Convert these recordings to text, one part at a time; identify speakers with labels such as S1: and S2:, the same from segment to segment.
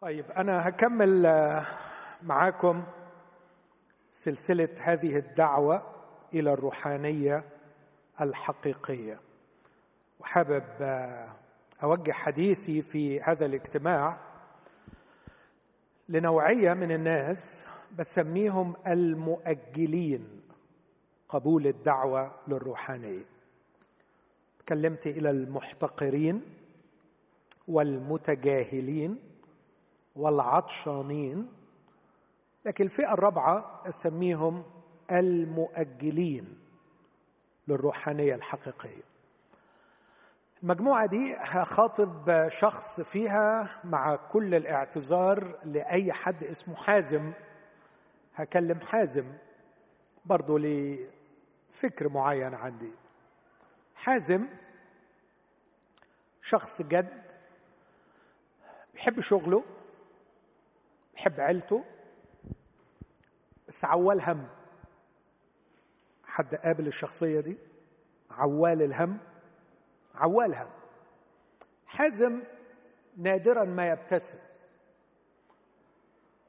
S1: طيب أنا هكمل آه، معاكم سلسلة هذه الدعوة إلى الروحانية الحقيقية. وحابب آه، أوجه حديثي في هذا الاجتماع لنوعية من الناس بسميهم المؤجلين قبول الدعوة للروحانية. تكلمت إلى المحتقرين والمتجاهلين والعطشانين لكن الفئة الرابعة أسميهم المؤجلين للروحانية الحقيقية. المجموعة دي هخاطب شخص فيها مع كل الاعتذار لأي حد اسمه حازم. هكلم حازم برضه لفكر معين عندي. حازم شخص جد بيحب شغله بيحب عيلته بس عوال هم. حد قابل الشخصية دي؟ عوال الهم. عوال هم. حازم نادرا ما يبتسم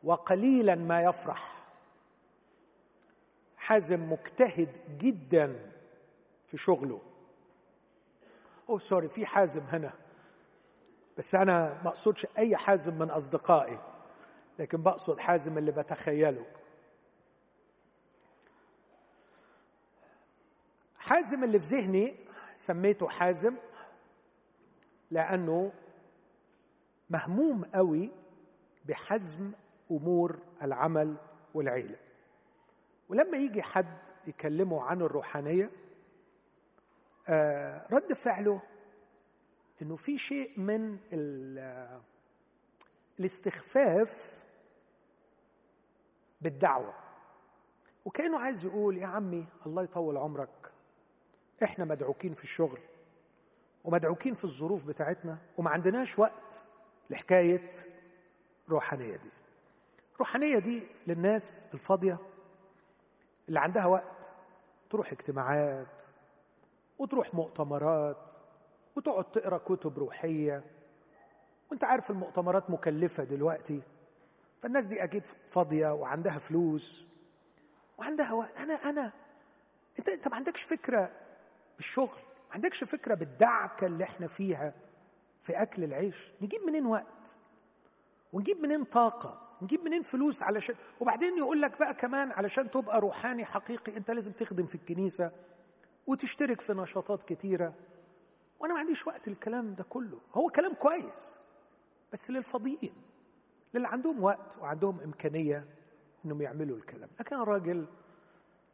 S1: وقليلا ما يفرح. حازم مجتهد جدا في شغله. أوه سوري في حازم هنا بس أنا ما أقصدش أي حازم من أصدقائي. لكن بقصد حازم اللي بتخيله. حازم اللي في ذهني سميته حازم لأنه مهموم قوي بحزم أمور العمل والعيلة. ولما يجي حد يكلمه عن الروحانية آه رد فعله إنه في شيء من الاستخفاف بالدعوة. وكأنه عايز يقول يا عمي الله يطول عمرك. إحنا مدعوكين في الشغل ومدعوكين في الظروف بتاعتنا وما عندناش وقت لحكاية روحانية دي. روحانية دي للناس الفاضية اللي عندها وقت تروح اجتماعات وتروح مؤتمرات وتقعد تقرأ كتب روحية. وأنت عارف المؤتمرات مكلفة دلوقتي. فالناس دي أكيد فاضية وعندها فلوس وعندها وقت. أنا أنا. أنت أنت ما عندكش فكرة بالشغل ما عندكش فكرة بالدعكة اللي إحنا فيها في أكل العيش. نجيب منين وقت؟ ونجيب منين طاقة؟ نجيب منين فلوس علشان وبعدين يقول لك بقى كمان علشان تبقى روحاني حقيقي أنت لازم تخدم في الكنيسة وتشترك في نشاطات كتيرة. وأنا ما عنديش وقت الكلام ده كله. هو كلام كويس بس للفاضيين. للي عندهم وقت وعندهم إمكانية إنهم يعملوا الكلام. لكن أنا راجل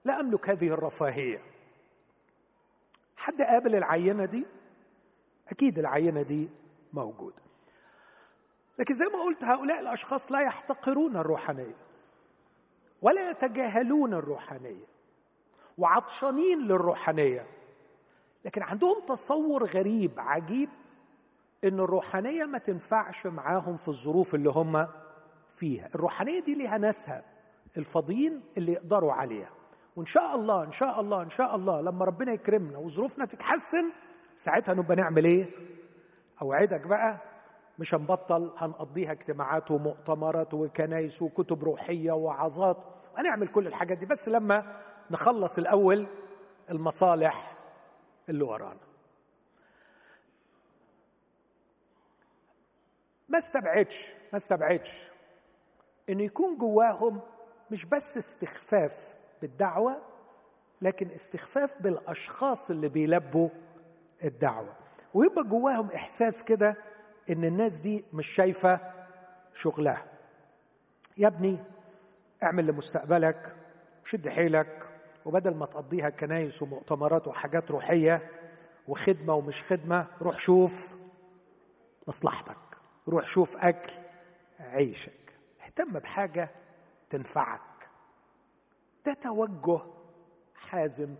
S1: لا أملك هذه الرفاهية. حد قابل العينة دي؟ أكيد العينة دي موجودة. لكن زي ما قلت هؤلاء الأشخاص لا يحتقرون الروحانية ولا يتجاهلون الروحانية وعطشانين للروحانية. لكن عندهم تصور غريب عجيب. إن الروحانية ما تنفعش معاهم في الظروف اللي هم فيها. الروحانية دي ليها ناسها الفاضيين اللي يقدروا عليها. وإن شاء الله إن شاء الله إن شاء الله لما ربنا يكرمنا وظروفنا تتحسن ساعتها نبقى نعمل إيه؟ أوعدك بقى مش هنبطل هنقضيها اجتماعات ومؤتمرات وكنايس وكتب روحية وعظات هنعمل كل الحاجات دي. بس لما نخلص الأول المصالح اللي ورانا. ما استبعدش ما استبعدش انه يكون جواهم مش بس استخفاف بالدعوة لكن استخفاف بالأشخاص اللي بيلبوا الدعوة. ويبقى جواهم إحساس كده إن الناس دي مش شايفة شغلها. يا ابني اعمل لمستقبلك شد حيلك وبدل ما تقضيها كنايس ومؤتمرات وحاجات روحية وخدمة ومش خدمة روح شوف مصلحتك. روح شوف أكل عيشك اهتم بحاجة تنفعك. ده توجه حازم.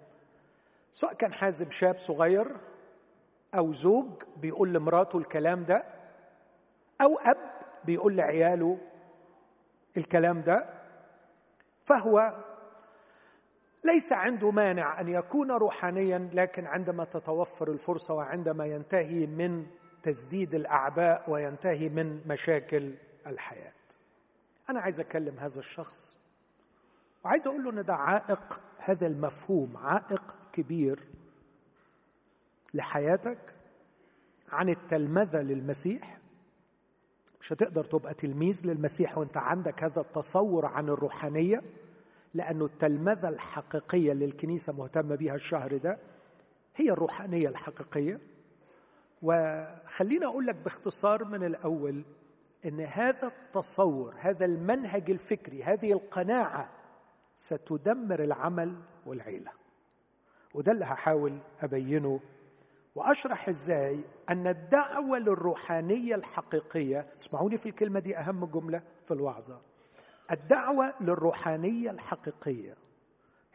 S1: سواء كان حازم شاب صغير أو زوج بيقول لمراته الكلام ده أو أب بيقول لعياله الكلام ده فهو ليس عنده مانع أن يكون روحانيا لكن عندما تتوفر الفرصة وعندما ينتهي من تسديد الأعباء وينتهي من مشاكل الحياة. أنا عايز أكلم هذا الشخص وعايز أقول له إن ده عائق هذا المفهوم عائق كبير لحياتك عن التلمذة للمسيح. مش هتقدر تبقى تلميذ للمسيح وأنت عندك هذا التصور عن الروحانية لأنه التلمذة الحقيقية اللي الكنيسة مهتمة بها الشهر ده هي الروحانية الحقيقية. وخليني أقول لك باختصار من الأول إن هذا التصور هذا المنهج الفكري هذه القناعة ستدمر العمل والعيلة. وده اللي هحاول أبينه وأشرح إزاي أن الدعوة للروحانية الحقيقية اسمعوني في الكلمة دي أهم جملة في الوعظة الدعوة للروحانية الحقيقية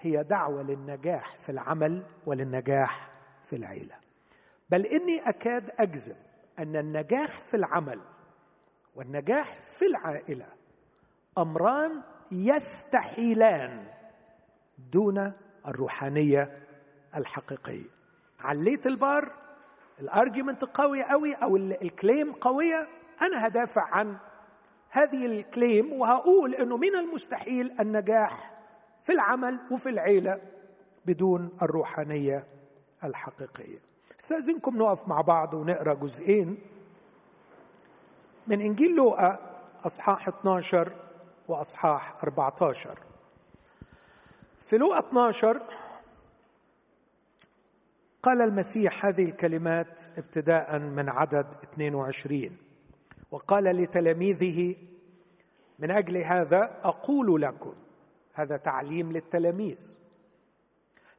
S1: هي دعوة للنجاح في العمل وللنجاح في العيلة. بل إني أكاد أجزم أن النجاح في العمل والنجاح في العائلة أمران يستحيلان دون الروحانية الحقيقية. عليت البار الأرجيومنت قوي قوي أو الكليم قويه أنا هدافع عن هذه الكليم وهقول إنه من المستحيل النجاح في العمل وفي العيلة بدون الروحانية الحقيقية. استاذنكم نقف مع بعض ونقرأ جزئين. من إنجيل لوقا أصحاح 12 وأصحاح 14 في لوقا 12 قال المسيح هذه الكلمات ابتداء من عدد 22 وقال لتلاميذه من أجل هذا أقول لكم. هذا تعليم للتلاميذ.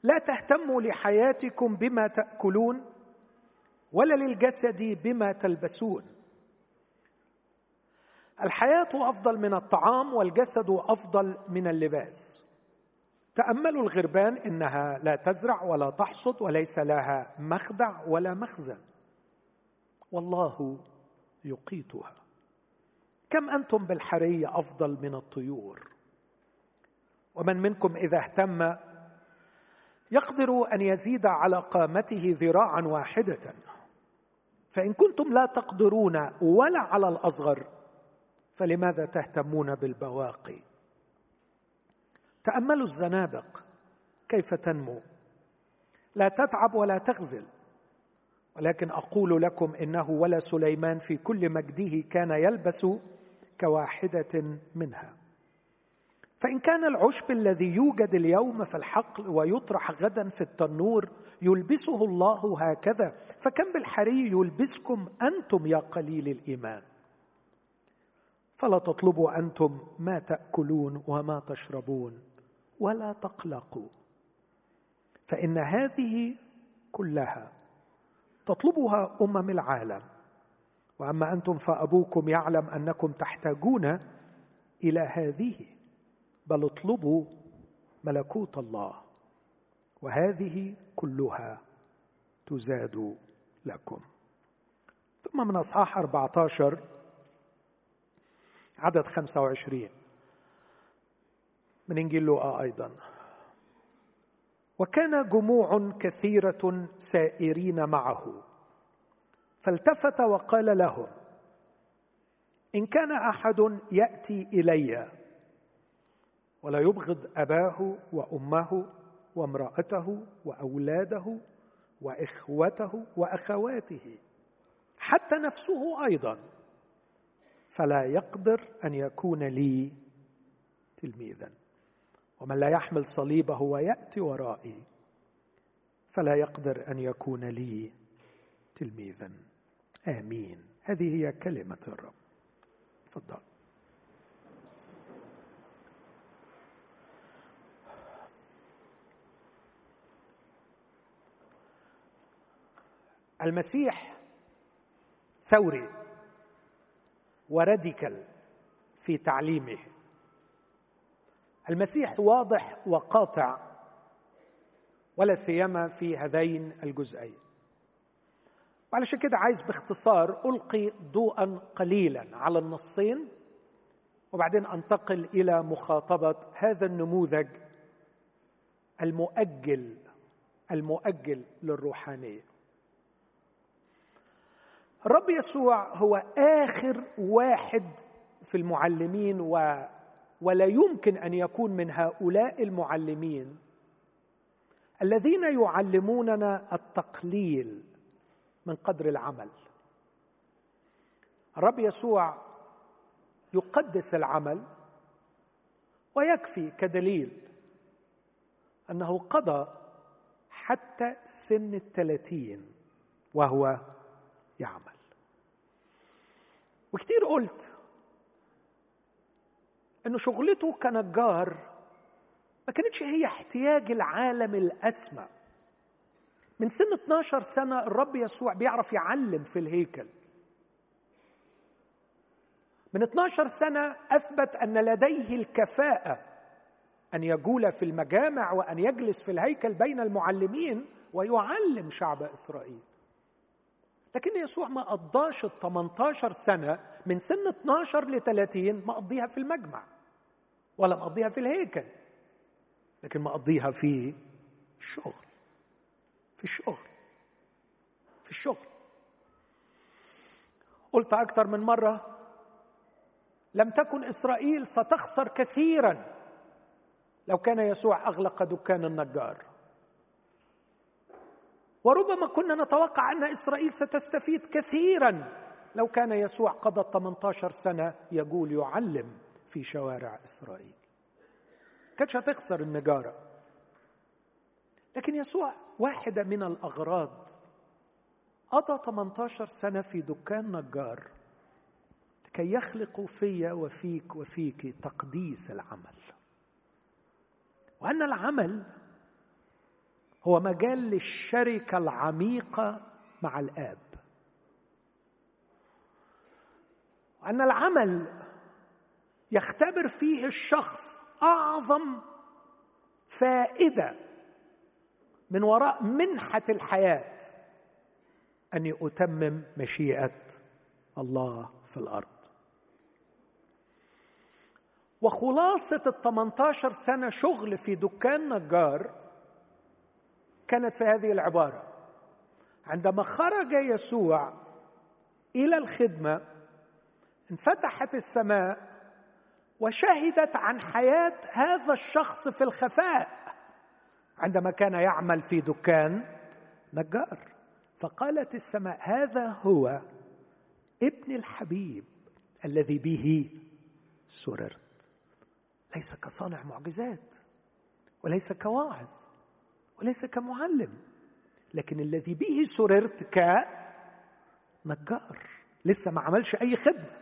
S1: لا تهتموا لحياتكم بما تأكلون ولا للجسد بما تلبسون. الحياة أفضل من الطعام والجسد أفضل من اللباس. تاملوا الغربان إنها لا تزرع ولا تحصد وليس لها مخدع ولا مخزن. والله يقيتها. كم أنتم بالحريه أفضل من الطيور؟ ومن منكم إذا اهتم يقدر أن يزيد على قامته ذراعا واحدة. فإن كنتم لا تقدرون ولا على الأصغر فلماذا تهتمون بالبواقي؟ تأملوا الزنابق كيف تنمو. لا تتعب ولا تغزل ولكن أقول لكم إنه ولا سليمان في كل مجده كان يلبس كواحدة منها. فإن كان العشب الذي يوجد اليوم في الحقل ويطرح غدا في التنور يلبسه الله هكذا. فكم بالحري يلبسكم أنتم يا قليل الإيمان. فلا تطلبوا أنتم ما تأكلون وما تشربون ولا تقلقوا. فإن هذه كلها تطلبها أمم العالم. وأما أنتم فأبوكم يعلم أنكم تحتاجون إلى هذه. بل اطلبوا ملكوت الله. وهذه كلها تزاد لكم. ثم من أصحاح 14 عدد 25 من إنجيل لوقا أيضا. وكان جموع كثيرة سائرين معه. فالتفت وقال لهم إن كان أحد يأتي إلي ولا يبغض أباه وأمه وامرأته وأولاده وإخوته وأخواته حتى نفسه أيضا. فلا يقدر أن يكون لي تلميذا. ومن لا يحمل صليبه ويأتي ورائي فلا يقدر أن يكون لي تلميذا. آمين. هذه هي كلمة الرب. تفضل. المسيح ثوري وراديكال في تعليمه. المسيح واضح وقاطع ولا سيما في هذين الجزئين. وعلشان كده عايز باختصار ألقي ضوءا قليلا على النصين وبعدين أنتقل إلى مخاطبة هذا النموذج المؤجل المؤجل للروحانية. الرب يسوع هو آخر واحد في المعلمين و ولا يمكن أن يكون من هؤلاء المعلمين الذين يعلموننا التقليل من قدر العمل. الرب يسوع يقدس العمل ويكفي كدليل أنه قضى حتى سن الثلاثين وهو يعمل. وكتير قلت إنه شغلته كنجار ما كانتش هي احتياج العالم الأسمى. من سن 12 سنة الرب يسوع بيعرف يعلم في الهيكل. من 12 سنة أثبت أن لديه الكفاءة أن يجول في المجامع وأن يجلس في الهيكل بين المعلمين ويعلم شعب إسرائيل. لكن يسوع ما قضاش ال 18 سنة من سن 12 ل 30 ما قضيها في المجمع ولا مقضيها في الهيكل لكن مقضيها في الشغل في الشغل في الشغل. قلت أكثر من مرة لم تكن إسرائيل ستخسر كثيرا لو كان يسوع أغلق دكان النجار. وربما كنا نتوقع أن إسرائيل ستستفيد كثيرا. لو كان يسوع قضى 18 سنة يقول يعلم في شوارع إسرائيل. كانتش هتخسر النجاره لكن يسوع واحدة من الأغراض قضى 18 سنة في دكان نجار لكي يخلقوا في وفيك وفيك تقديس العمل. وأن العمل هو مجال للشركة العميقة مع الآب. وأن العمل يختبر فيه الشخص أعظم فائدة من وراء منحة الحياة أني أتمم مشيئة الله في الأرض. وخلاصة ال 18 سنة شغل في دكان نجار كانت في هذه العبارة. عندما خرج يسوع إلى الخدمة انفتحت السماء وشهدت عن حياة هذا الشخص في الخفاء. عندما كان يعمل في دكان نجار فقالت السماء هذا هو ابن الحبيب الذي به سررت. ليس كصانع معجزات وليس كواعظ. وليس كمعلم. لكن الذي به سررت كنجار لسه ما عملش أي خدمة.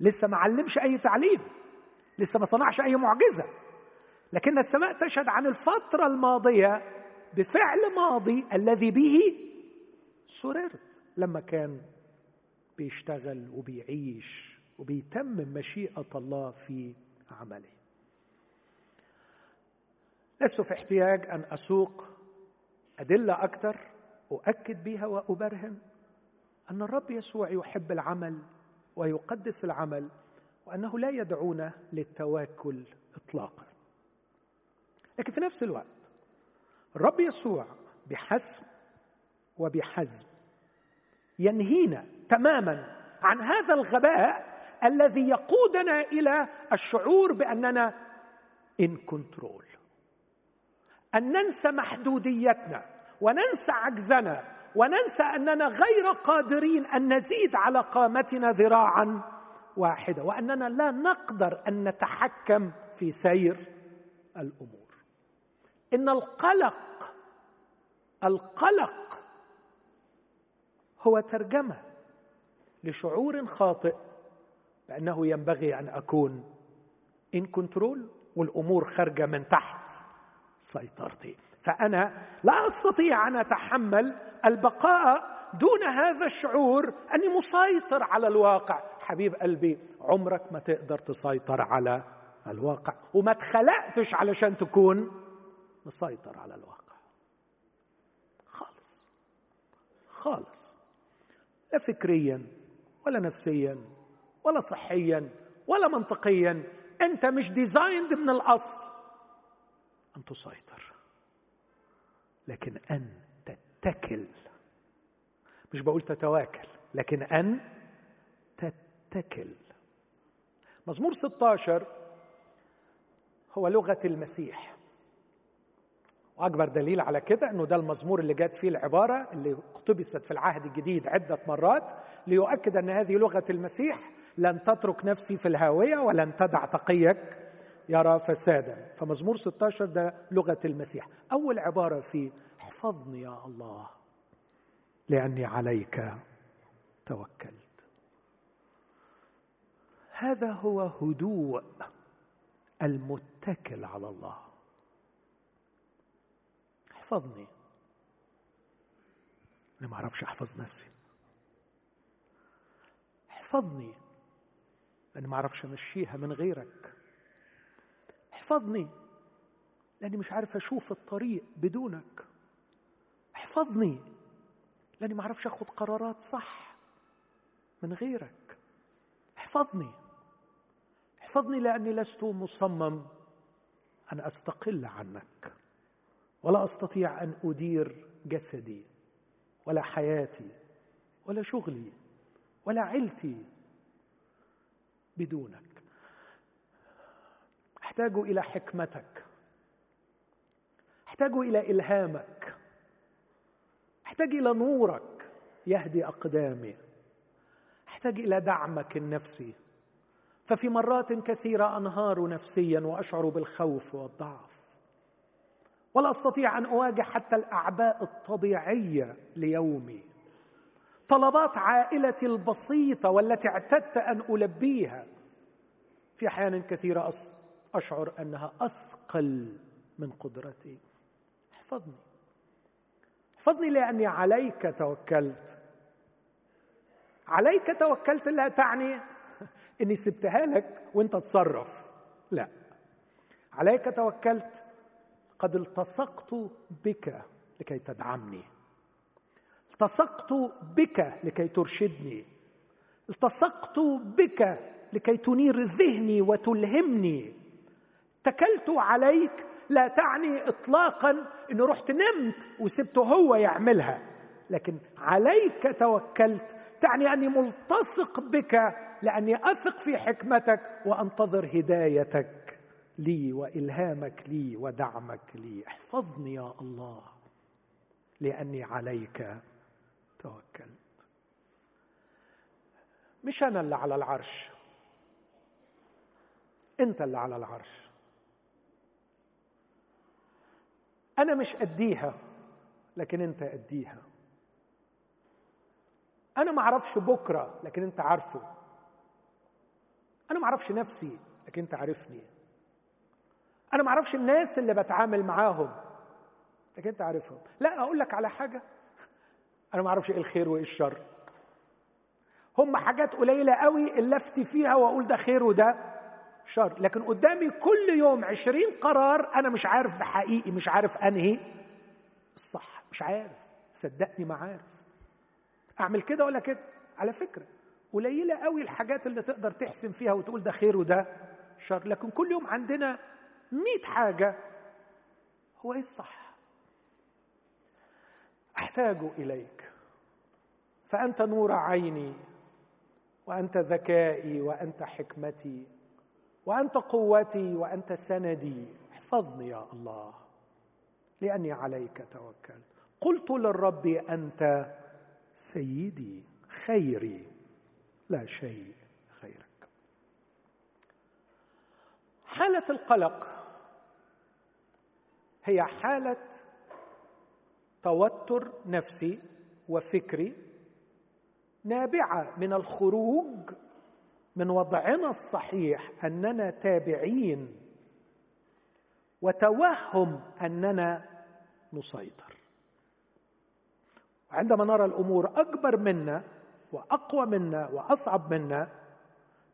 S1: لسه ما علمش أي تعليم. لسه ما صنعش أي معجزة. لكن السماء تشهد عن الفترة الماضية بفعل ماضي الذي به سررت. لما كان بيشتغل وبيعيش وبيتمم مشيئة الله في عمله. لست في احتياج أن أسوق أدلة أكثر أؤكد بها وابرهن أن الرب يسوع يحب العمل ويقدس العمل وأنه لا يدعونا للتواكل اطلاقا. لكن في نفس الوقت الرب يسوع بحسم وبحزم ينهينا تماما عن هذا الغباء الذي يقودنا إلى الشعور بأننا ان كنترول أن ننسى محدوديتنا وننسى عجزنا وننسى أننا غير قادرين أن نزيد على قامتنا ذراعا واحدة وأننا لا نقدر أن نتحكم في سير الأمور. إن القلق القلق هو ترجمة لشعور خاطئ بأنه ينبغي أن أكون ان كنترول والأمور خارجة من تحت. سيطرتي فأنا لا أستطيع أن أتحمل البقاء دون هذا الشعور أني مسيطر على الواقع. حبيب قلبي عمرك ما تقدر تسيطر على الواقع. وما اتخلقتش علشان تكون مسيطر على الواقع. خالص. خالص. لا فكريا ولا نفسيا ولا صحيا ولا منطقيا. أنت مش ديزايند من الأصل. أن تسيطر. لكن أن تتكل. مش بقول تتواكل لكن أن تتكل. مزمور 16 هو لغة المسيح. وأكبر دليل على كده إنه ده المزمور اللي جات فيه العبارة اللي اقتبست في العهد الجديد عدة مرات ليؤكد أن هذه لغة المسيح لن تترك نفسي في الهاوية ولن تدع تقيك يرى فسادا. فمزمور 16 ده لغة المسيح. أول عبارة فيه احفظني يا الله لأني عليك توكلت هذا هو هدوء المتكل على الله. احفظني أنا ما أعرفش أحفظ نفسي. احفظني لاني ما أعرفش أمشيها من غيرك. احفظني لأني مش عارف أشوف الطريق بدونك. احفظني لأني ما أعرفش أخد قرارات صح من غيرك. احفظني. احفظني لأني لست مصمم أن أستقل عنك ولا أستطيع أن أدير جسدي ولا حياتي ولا شغلي ولا عيلتي بدونك. احتاج إلى حكمتك. احتاج إلى إلهامك. احتاج إلى نورك يهدي أقدامي. احتاج إلى دعمك النفسي. ففي مرات كثيرة أنهار نفسيا وأشعر بالخوف والضعف. ولا أستطيع أن أواجه حتى الأعباء الطبيعية ليومي. طلبات عائلتي البسيطة والتي اعتدت أن ألبيها. في أحيان كثيرة أشعر أنها أثقل من قدرتي. احفظني. احفظني لأني عليك توكلت. عليك توكلت لا تعني إني سبتها لك وأنت تصرف. لا. عليك توكلت قد التصقت بك لكي تدعمني. التصقت بك لكي ترشدني. التصقت بك لكي تنير ذهني وتلهمني. اتكلت عليك لا تعني اطلاقا إنه رحت نمت وسبته هو يعملها. لكن عليك توكلت تعني أني ملتصق بك لأني أثق في حكمتك وأنتظر هدايتك لي وإلهامك لي ودعمك لي. احفظني يا الله لأني عليك توكلت. مش أنا اللي على العرش أنت اللي على العرش. أنا مش أديها لكن أنت أديها. أنا ما أعرفش بكرة لكن أنت عارفه. أنا ما أعرفش نفسي لكن أنت عارفني. أنا ما أعرفش الناس اللي بتعامل معاهم لكن أنت عارفهم. لا أقول لك على حاجة. أنا ما أعرفش إيه الخير وإيه الشر. هم حاجات قليلة قوي اللي افتي فيها وأقول ده خير وده. شر. لكن قدامي كل يوم عشرين قرار أنا مش عارف بحقيقي مش عارف أنهي. الصح مش عارف. صدقني ما عارف. أعمل كده ولا كده؟ على فكرة قليلة قوي الحاجات اللي تقدر تحسن فيها وتقول ده خير وده شر. لكن كل يوم عندنا مئة حاجة. هو إيه الصح؟ أحتاج إليك. فأنت نور عيني وأنت ذكائي وأنت حكمتي. وأنت قوتي وأنت سندي. احفظني يا الله لأني عليك توكلت. قلت للرب أنت سيدي خيري لا شيء غيرك. حالة القلق هي حالة توتر نفسي وفكري نابعة من الخروج من وضعنا الصحيح أننا تابعين وتوهم أننا نسيطر. وعندما نرى الأمور أكبر منا وأقوى منا وأصعب منا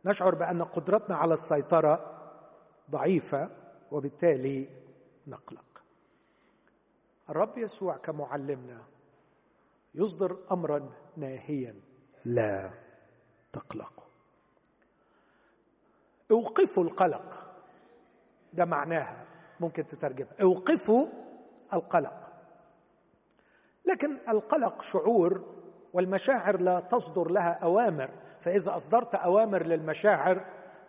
S1: نشعر بأن قدرتنا على السيطرة ضعيفة وبالتالي نقلق. الرب يسوع كمعلمنا يصدر امرا ناهيا لا تقلقوا. أوقفوا القلق. ده معناها ممكن تترجمها. أوقفوا القلق. لكن القلق شعور والمشاعر لا تصدر لها أوامر فإذا أصدرت أوامر للمشاعر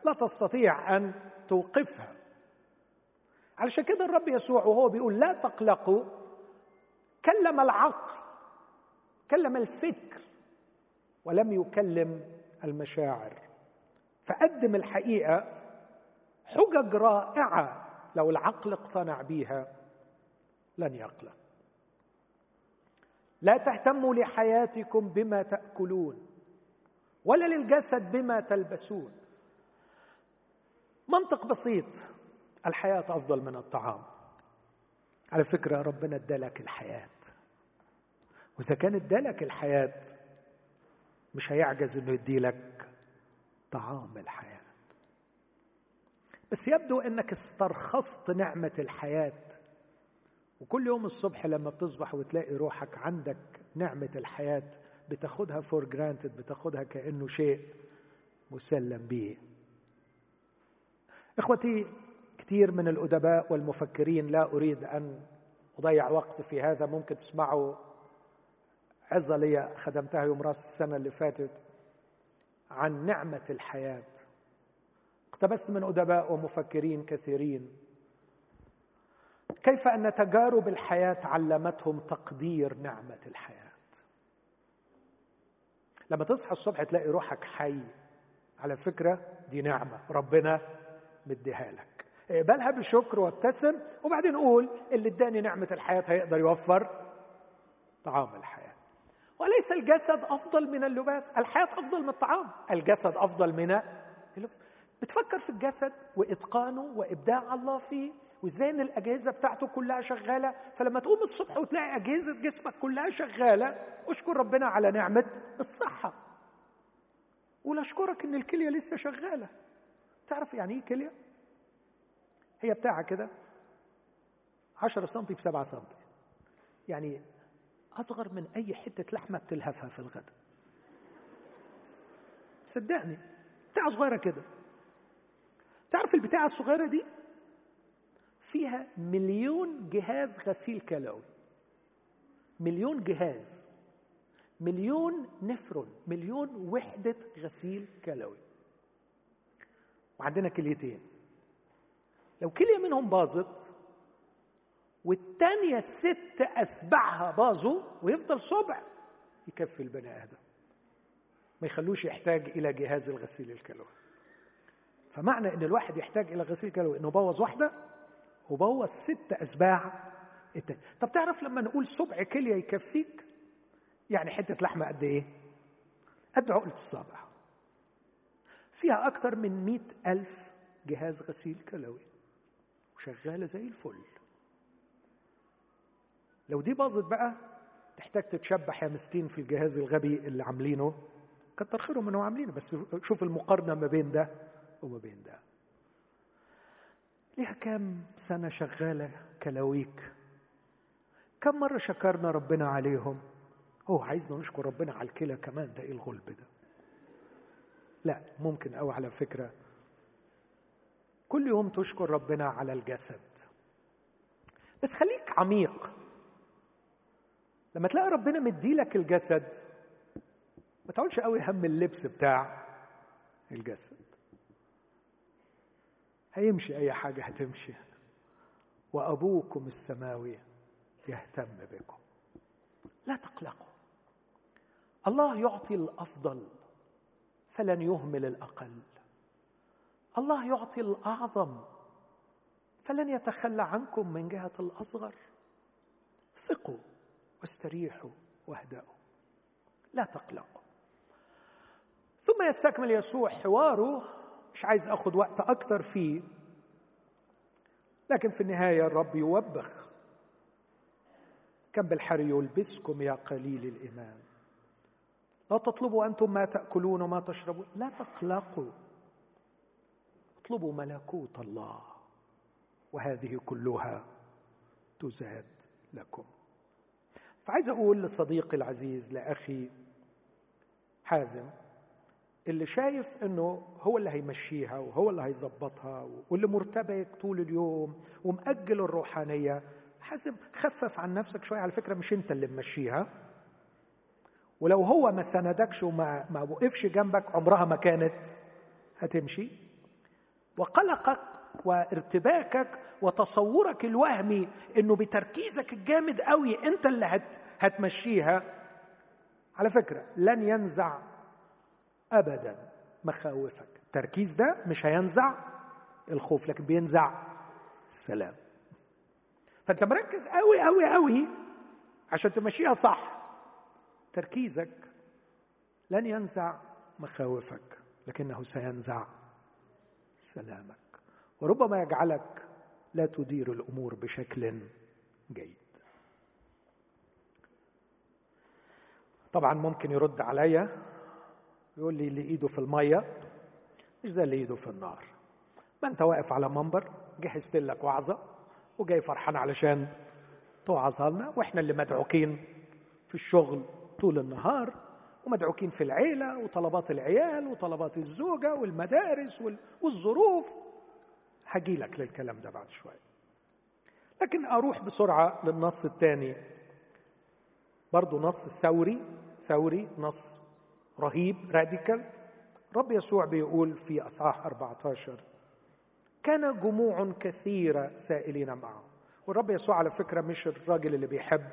S1: لا تستطيع أن توقفها. علشان كده الرب يسوع وهو بيقول لا تقلقوا كلم العقل كلم الفكر ولم يكلم المشاعر. فقدم الحقيقة حجج رائعة لو العقل اقتنع بيها. لن يقلق. لا تهتموا لحياتكم بما تأكلون ولا للجسد بما تلبسون. منطق بسيط الحياة أفضل من الطعام. على فكرة ربنا ادالك الحياة. وإذا كان ادالك الحياة مش هيعجز إنه يديلك طعام الحياة. بس يبدو إنك استرخصت نعمة الحياة. وكل يوم الصبح لما بتصبح وتلاقي روحك عندك نعمة الحياة بتاخدها for granted بتاخدها كأنه شيء مسلم به. إخوتي كثير من الأدباء والمفكرين لا أريد أن أضيع وقت في هذا ممكن تسمعوا عظه لي خدمتها يوم رأس السنة اللي فاتت. عن نعمة الحياة. اقتبست من أدباء ومفكرين كثيرين. كيف أن تجارب الحياة علمتهم تقدير نعمة الحياة؟ لما تصحى الصبح تلاقي روحك حي. على فكرة دي نعمة ربنا مديها لك. اقبلها بشكر وابتسم وبعدين قول اللي اداني نعمة الحياة هيقدر يوفر طعام الحياة. وليس الجسد أفضل من اللباس. الحياة أفضل من الطعام. الجسد أفضل من اللباس. بتفكر في الجسد وإتقانه وإبداع الله فيه وإزاي إن الأجهزة بتاعته كلها شغالة. فلما تقوم الصبح وتلاقي أجهزة جسمك كلها شغالة اشكر ربنا على نعمة الصحة. قول أشكرك إن الكلية لسه شغالة. تعرف يعني إيه كلية؟ هي بتاعة كده 10 سم في 7 سم يعني أصغر من أي حتة لحمة بتلهفها في الغداء صدقني بتاعة صغيرة كده. تعرف البتاعة الصغيرة دي؟ فيها مليون جهاز غسيل كلوي مليون جهاز. مليون نفرون. مليون وحدة غسيل كلوي وعندنا كليتين. لو كلية منهم باظت والتانية ست أسبعها باظوا ويفضل صبع يكفي البني آدم. ما يخلوش يحتاج إلى جهاز الغسيل الكلوي. فمعنى إن الواحد يحتاج إلى غسيل كلوي إنه بوظ واحدة وبوظ ست أسباع التاني طب تعرف لما نقول سبع كلية يكفيك؟ يعني حتة لحمة قد إيه؟ قد عقلة الصابع. فيها أكثر من مئة ألف جهاز غسيل كلوي. وشغالة زي الفل. لو دي باظت بقى تحتاج تتشبح يا مسكين في الجهاز الغبي اللي عاملينه. كتر خيرهم انه عاملينه بس شوف المقارنة ما بين ده وما بين ده. ليها كام سنة شغالة كلاويك؟ كم مرة شكرنا ربنا عليهم؟ هو عايزنا نشكر ربنا على الكلى كمان ده إيه الغلب ده؟ لا ممكن أو على فكرة. كل يوم تشكر ربنا على الجسد. بس خليك عميق. لما تلاقي ربنا مديلك الجسد ما تقولش قوي هم اللبس بتاع الجسد. هيمشي أي حاجة هتمشي. وأبوكم السماوي يهتم بكم. لا تقلقوا. الله يعطي الأفضل فلن يهمل الأقل. الله يعطي الأعظم فلن يتخلى عنكم من جهة الأصغر. ثقوا. واستريحوا واهدأوا لا تقلقوا ثم يستكمل يسوع حواره. مش عايز أخذ وقت أكتر فيه. لكن في النهاية الرب يوبخ. كم بالحري يلبسكم يا قليل الإيمان. لا تطلبوا أنتم ما تأكلون وما تشربون. لا تقلقوا. اطلبوا ملكوت الله. وهذه كلها تزاد لكم. فعايز أقول لصديقي العزيز لأخي حازم اللي شايف إنه هو اللي هيمشيها وهو اللي هيظبطها واللي مرتبك طول اليوم ومأجل الروحانية حازم خفف عن نفسك شوية. على فكرة مش أنت اللي ممشيها. ولو هو ما سندكش وما ما وقفش جنبك عمرها ما كانت هتمشي. وقلقك وارتباكك وتصورك الوهمي إنه بتركيزك الجامد قوي أنت اللي هت هتمشيها. على فكرة لن ينزع ابدا مخاوفك. التركيز ده مش هينزع الخوف لكن بينزع السلام فأنت مركز قوي قوي قوي عشان تمشيها صح. تركيزك لن ينزع مخاوفك لكنه سينزع سلامك. وربما يجعلك لا تدير الأمور بشكل جيد. طبعا ممكن يرد عليا يقول لي اللي إيده في المية مش زي اللي إيده في النار. ما أنت واقف على منبر جهزت لك وعظة وجاي فرحان علشان توعظها لنا وإحنا اللي مدعوكين في الشغل طول النهار ومدعوكين في العيلة وطلبات العيال وطلبات الزوجة والمدارس والظروف. هجي لك للكلام ده بعد شوية لكن أروح بسرعة للنص الثاني. برضه نص ثوري ثوري نص رهيب راديكال رب يسوع بيقول في إصحاح 14 كان جموع كثيرة سائلين معه. والرب يسوع على فكرة مش الراجل اللي بيحب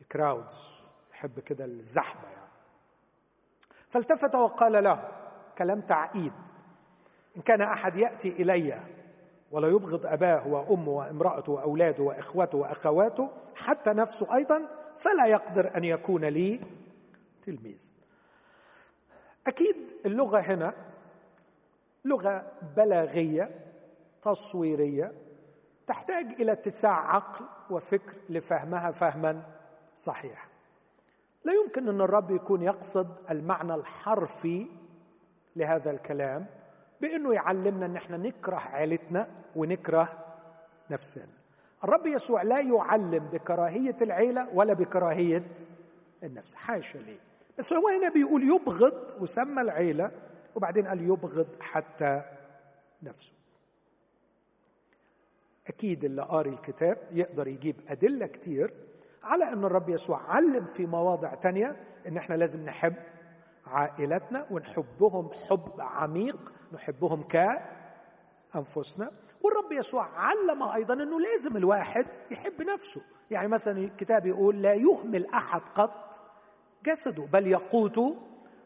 S1: الكراودز يحب كده الزحمة يعني. فالتفت وقال له كلام تعقيد إن كان أحد يأتي إلي ولا يبغض أباه وأمه وامرأته وأولاده واخوته وأخواته حتى نفسه أيضا فلا يقدر أن يكون لي تلميذ. أكيد اللغة هنا لغة بلاغية تصويرية تحتاج إلى اتساع عقل وفكر لفهمها فهما صحيحا لا يمكن أن الرب يكون يقصد المعنى الحرفي لهذا الكلام بإنه يعلمنا إن إحنا نكره عيلتنا ونكره نفسنا. الرب يسوع لا يعلم بكراهية العيلة ولا بكراهية النفس. حاشا ليه؟ بس هو هنا بيقول يبغض وسمى العيلة وبعدين قال يبغض حتى نفسه. أكيد اللي قاري الكتاب يقدر يجيب أدلة كتير على إن الرب يسوع علم في مواضع تانية إن إحنا لازم نحب عائلتنا ونحبهم حب عميق نحبهم كأنفسنا. والرب يسوع علم أيضا أنه لازم الواحد يحب نفسه. يعني مثلا الكتاب يقول لا يهمل أحد قط جسده بل يقوته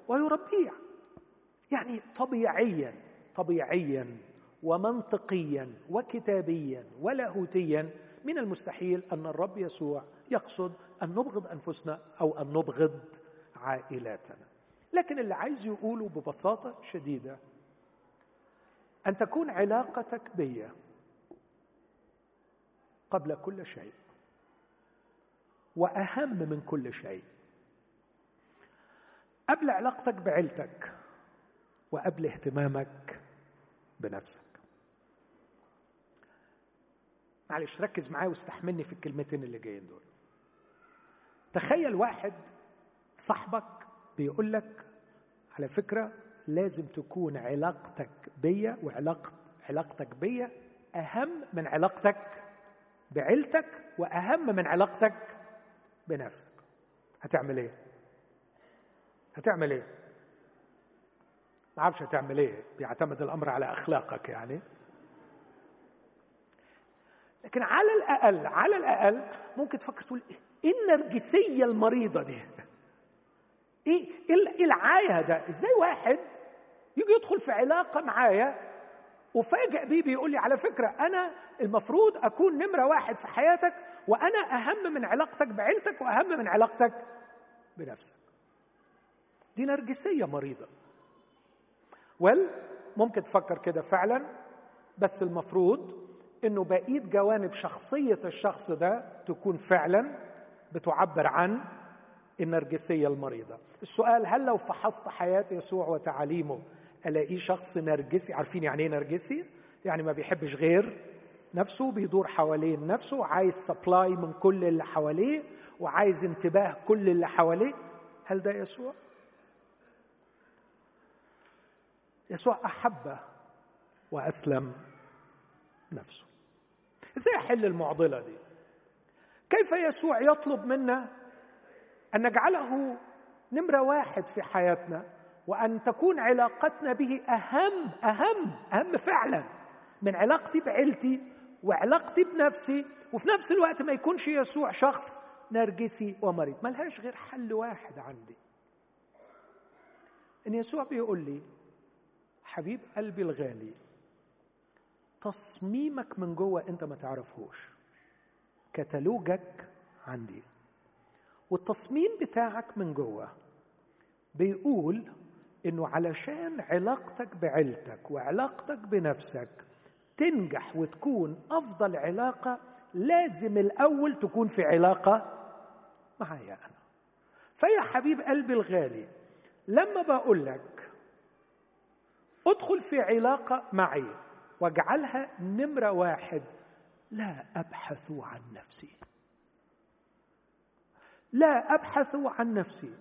S1: ويربيه. يعني طبيعيا طبيعيا ومنطقيا وكتابيا ولاهوتيا من المستحيل أن الرب يسوع يقصد أن نبغض أنفسنا أو أن نبغض عائلاتنا. لكن اللي عايز يقوله ببساطة شديدة أن تكون علاقتك بي قبل كل شيء وأهم من كل شيء قبل علاقتك بعيلتك وقبل اهتمامك بنفسك. معلش ركز معايا واستحملني في الكلمتين اللي جايين دول. تخيل واحد صاحبك بيقول لك على فكرة لازم تكون علاقتك بيا وعلاقة علاقتك بيا أهم من علاقتك بعيلتك وأهم من علاقتك بنفسك. هتعمل إيه؟ هتعمل إيه؟ ما أعرفش هتعمل إيه. بيعتمد الأمر على أخلاقك يعني. لكن على الاقل على الأقل ممكن تفكر تقول إيه النرجسية المريضة دي؟ إيه إيه العاية ده؟ إزاي واحد يجي يدخل في علاقة معايا وفاجئ بيه بيقول لي على فكرة أنا المفروض أكون نمرة واحد في حياتك وأنا أهم من علاقتك بعيلتك وأهم من علاقتك بنفسك. دي نرجسية مريضة. ول ممكن تفكر كده فعلا بس المفروض إنه بقيه جوانب شخصية الشخص ده تكون فعلا بتعبر عن النرجسية المريضة. السؤال هل لو فحصت حياة يسوع وتعاليمه ألاقيه شخص نرجسي. عارفين يعني إيه نرجسي؟ يعني ما بيحبش غير نفسه بيدور حوالين نفسه عايز سبلاي من كل اللي حواليه وعايز انتباه كل اللي حواليه. هل ده يسوع؟ يسوع أحب وأسلم نفسه. إزاي أحل المعضلة دي؟ كيف يسوع يطلب منا أن نجعله نمرة واحد في حياتنا؟ وأن تكون علاقتنا به أهم أهم أهم فعلا من علاقتي بعيلتي وعلاقتي بنفسي وفي نفس الوقت ما يكونش يسوع شخص نرجسي ومريض. ملهاش غير حل واحد عندي. إن يسوع بيقول لي حبيب قلبي الغالي تصميمك من جوه أنت ما تعرفهوش كتالوجك عندي. والتصميم بتاعك من جوه بيقول إنه علشان علاقتك بعيلتك وعلاقتك بنفسك تنجح وتكون أفضل علاقة لازم الأول تكون في علاقة معايا أنا. فيا حبيب قلبي الغالي لما بقول لك ادخل في علاقة معي واجعلها نمرة واحد لا أبحث عن نفسي. لا أبحث عن نفسي.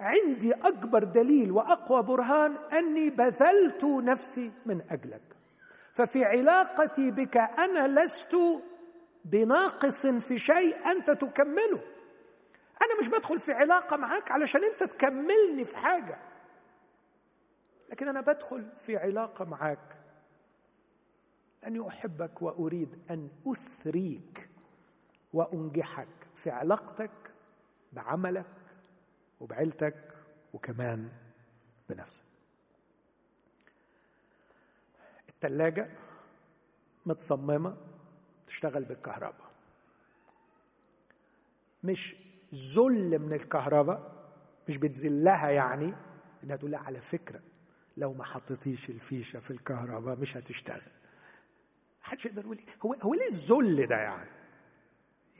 S1: عندي أكبر دليل وأقوى برهان أني بذلت نفسي من أجلك. ففي علاقتي بك أنا لست بناقص في شيء أنت تكمله. أنا مش بدخل في علاقة معاك علشان أنت تكملني في حاجة. لكن أنا بدخل في علاقة معاك. لاني أحبك وأريد أن أثريك وأنجحك في علاقتك بعملك وبعيلتك وكمان بنفسك. الثلاجه متصممة تشتغل بالكهرباء. مش ذل من الكهرباء مش بتذلها يعني إنها تقول لها على فكرة لو ما حطيتيش الفيشة في الكهرباء مش هتشتغل. محدش يقدر يقول هو هو ليه الذل ده يعني؟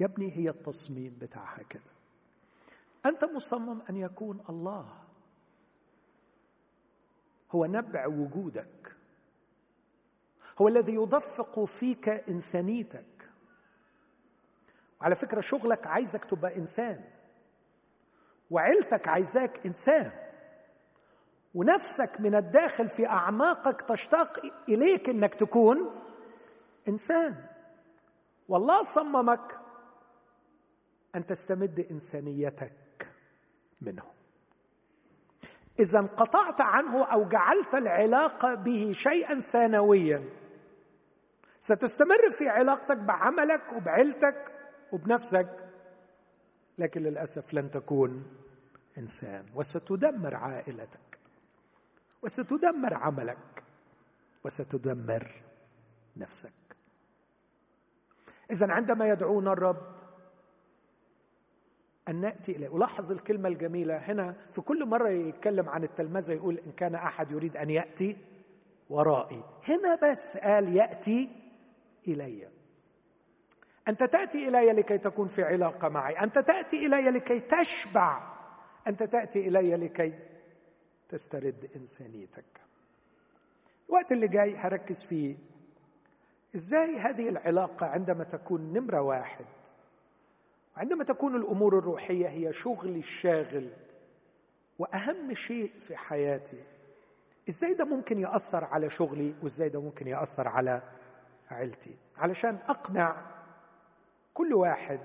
S1: يا ابني هي التصميم بتاعها كده. أنت مصمم أن يكون الله. هو نبع وجودك. هو الذي يدفق فيك إنسانيتك. وعلى فكرة شغلك عايزك تبقى إنسان. وعيلتك عايزاك إنسان. ونفسك من الداخل في أعماقك تشتاق إليك إنك تكون إنسان. والله صممك أن تستمد إنسانيتك. منه إذا انقطعت عنه أو جعلت العلاقة به شيئا ثانويا ستستمر في علاقتك بعملك وبعيلتك وبنفسك لكن للأسف لن تكون إنسان وستدمر عائلتك وستدمر عملك وستدمر نفسك. اذا عندما يدعونا الرب أن نأتي إليه. ولاحظ الكلمة الجميلة هنا في كل مرة يتكلم عن التلمذة يقول إن كان أحد يريد أن يأتي ورائي. هنا بس قال يأتي إلي. أنت تأتي إلي لكي تكون في علاقة معي. أنت تأتي إلي لكي تشبع. أنت تأتي إلي لكي تسترد إنسانيتك. الوقت اللي جاي هركز فيه. إزاي هذه العلاقة عندما تكون نمرة واحد عندما تكون الأمور الروحية هي شغلي الشاغل وأهم شيء في حياتي إزاي ده ممكن يأثر على شغلي وإزاي ده ممكن يأثر على عيلتي. علشان أقنع كل واحد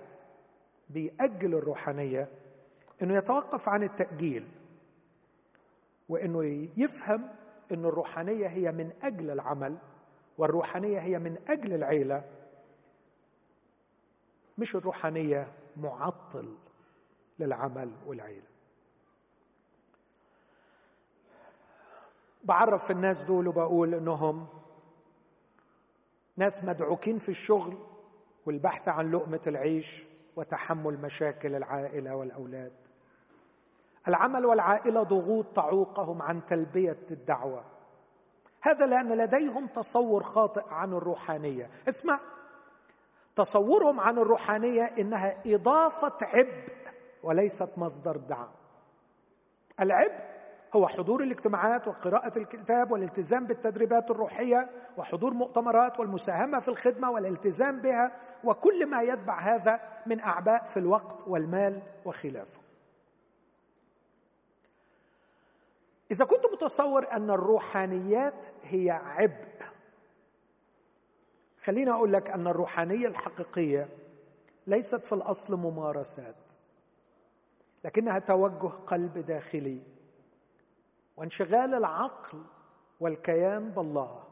S1: بيأجل الروحانية إنه يتوقف عن التأجيل وإنه يفهم إن الروحانية هي من أجل العمل والروحانية هي من أجل العيلة. مش الروحانية معطل للعمل والعيلة. بعرف الناس دول وبقول إنهم ناس مدعوكين في الشغل والبحث عن لقمة العيش وتحمل مشاكل العائلة والأولاد. العمل والعائلة ضغوط تعوقهم عن تلبية الدعوة. هذا لأن لديهم تصور خاطئ عن الروحانية. اسمع. تصورهم عن الروحانية إنها إضافة عبء وليست مصدر دعم العبء هو حضور الاجتماعات وقراءة الكتاب والالتزام بالتدريبات الروحية وحضور مؤتمرات والمساهمة في الخدمة والالتزام بها وكل ما يتبع هذا من أعباء في الوقت والمال وخلافه. إذا كنت متصور أن الروحانيات هي عبء خليني أقول لك أن الروحانية الحقيقية ليست في الأصل ممارسات لكنها توجه قلب داخلي وانشغال العقل والكيان بالله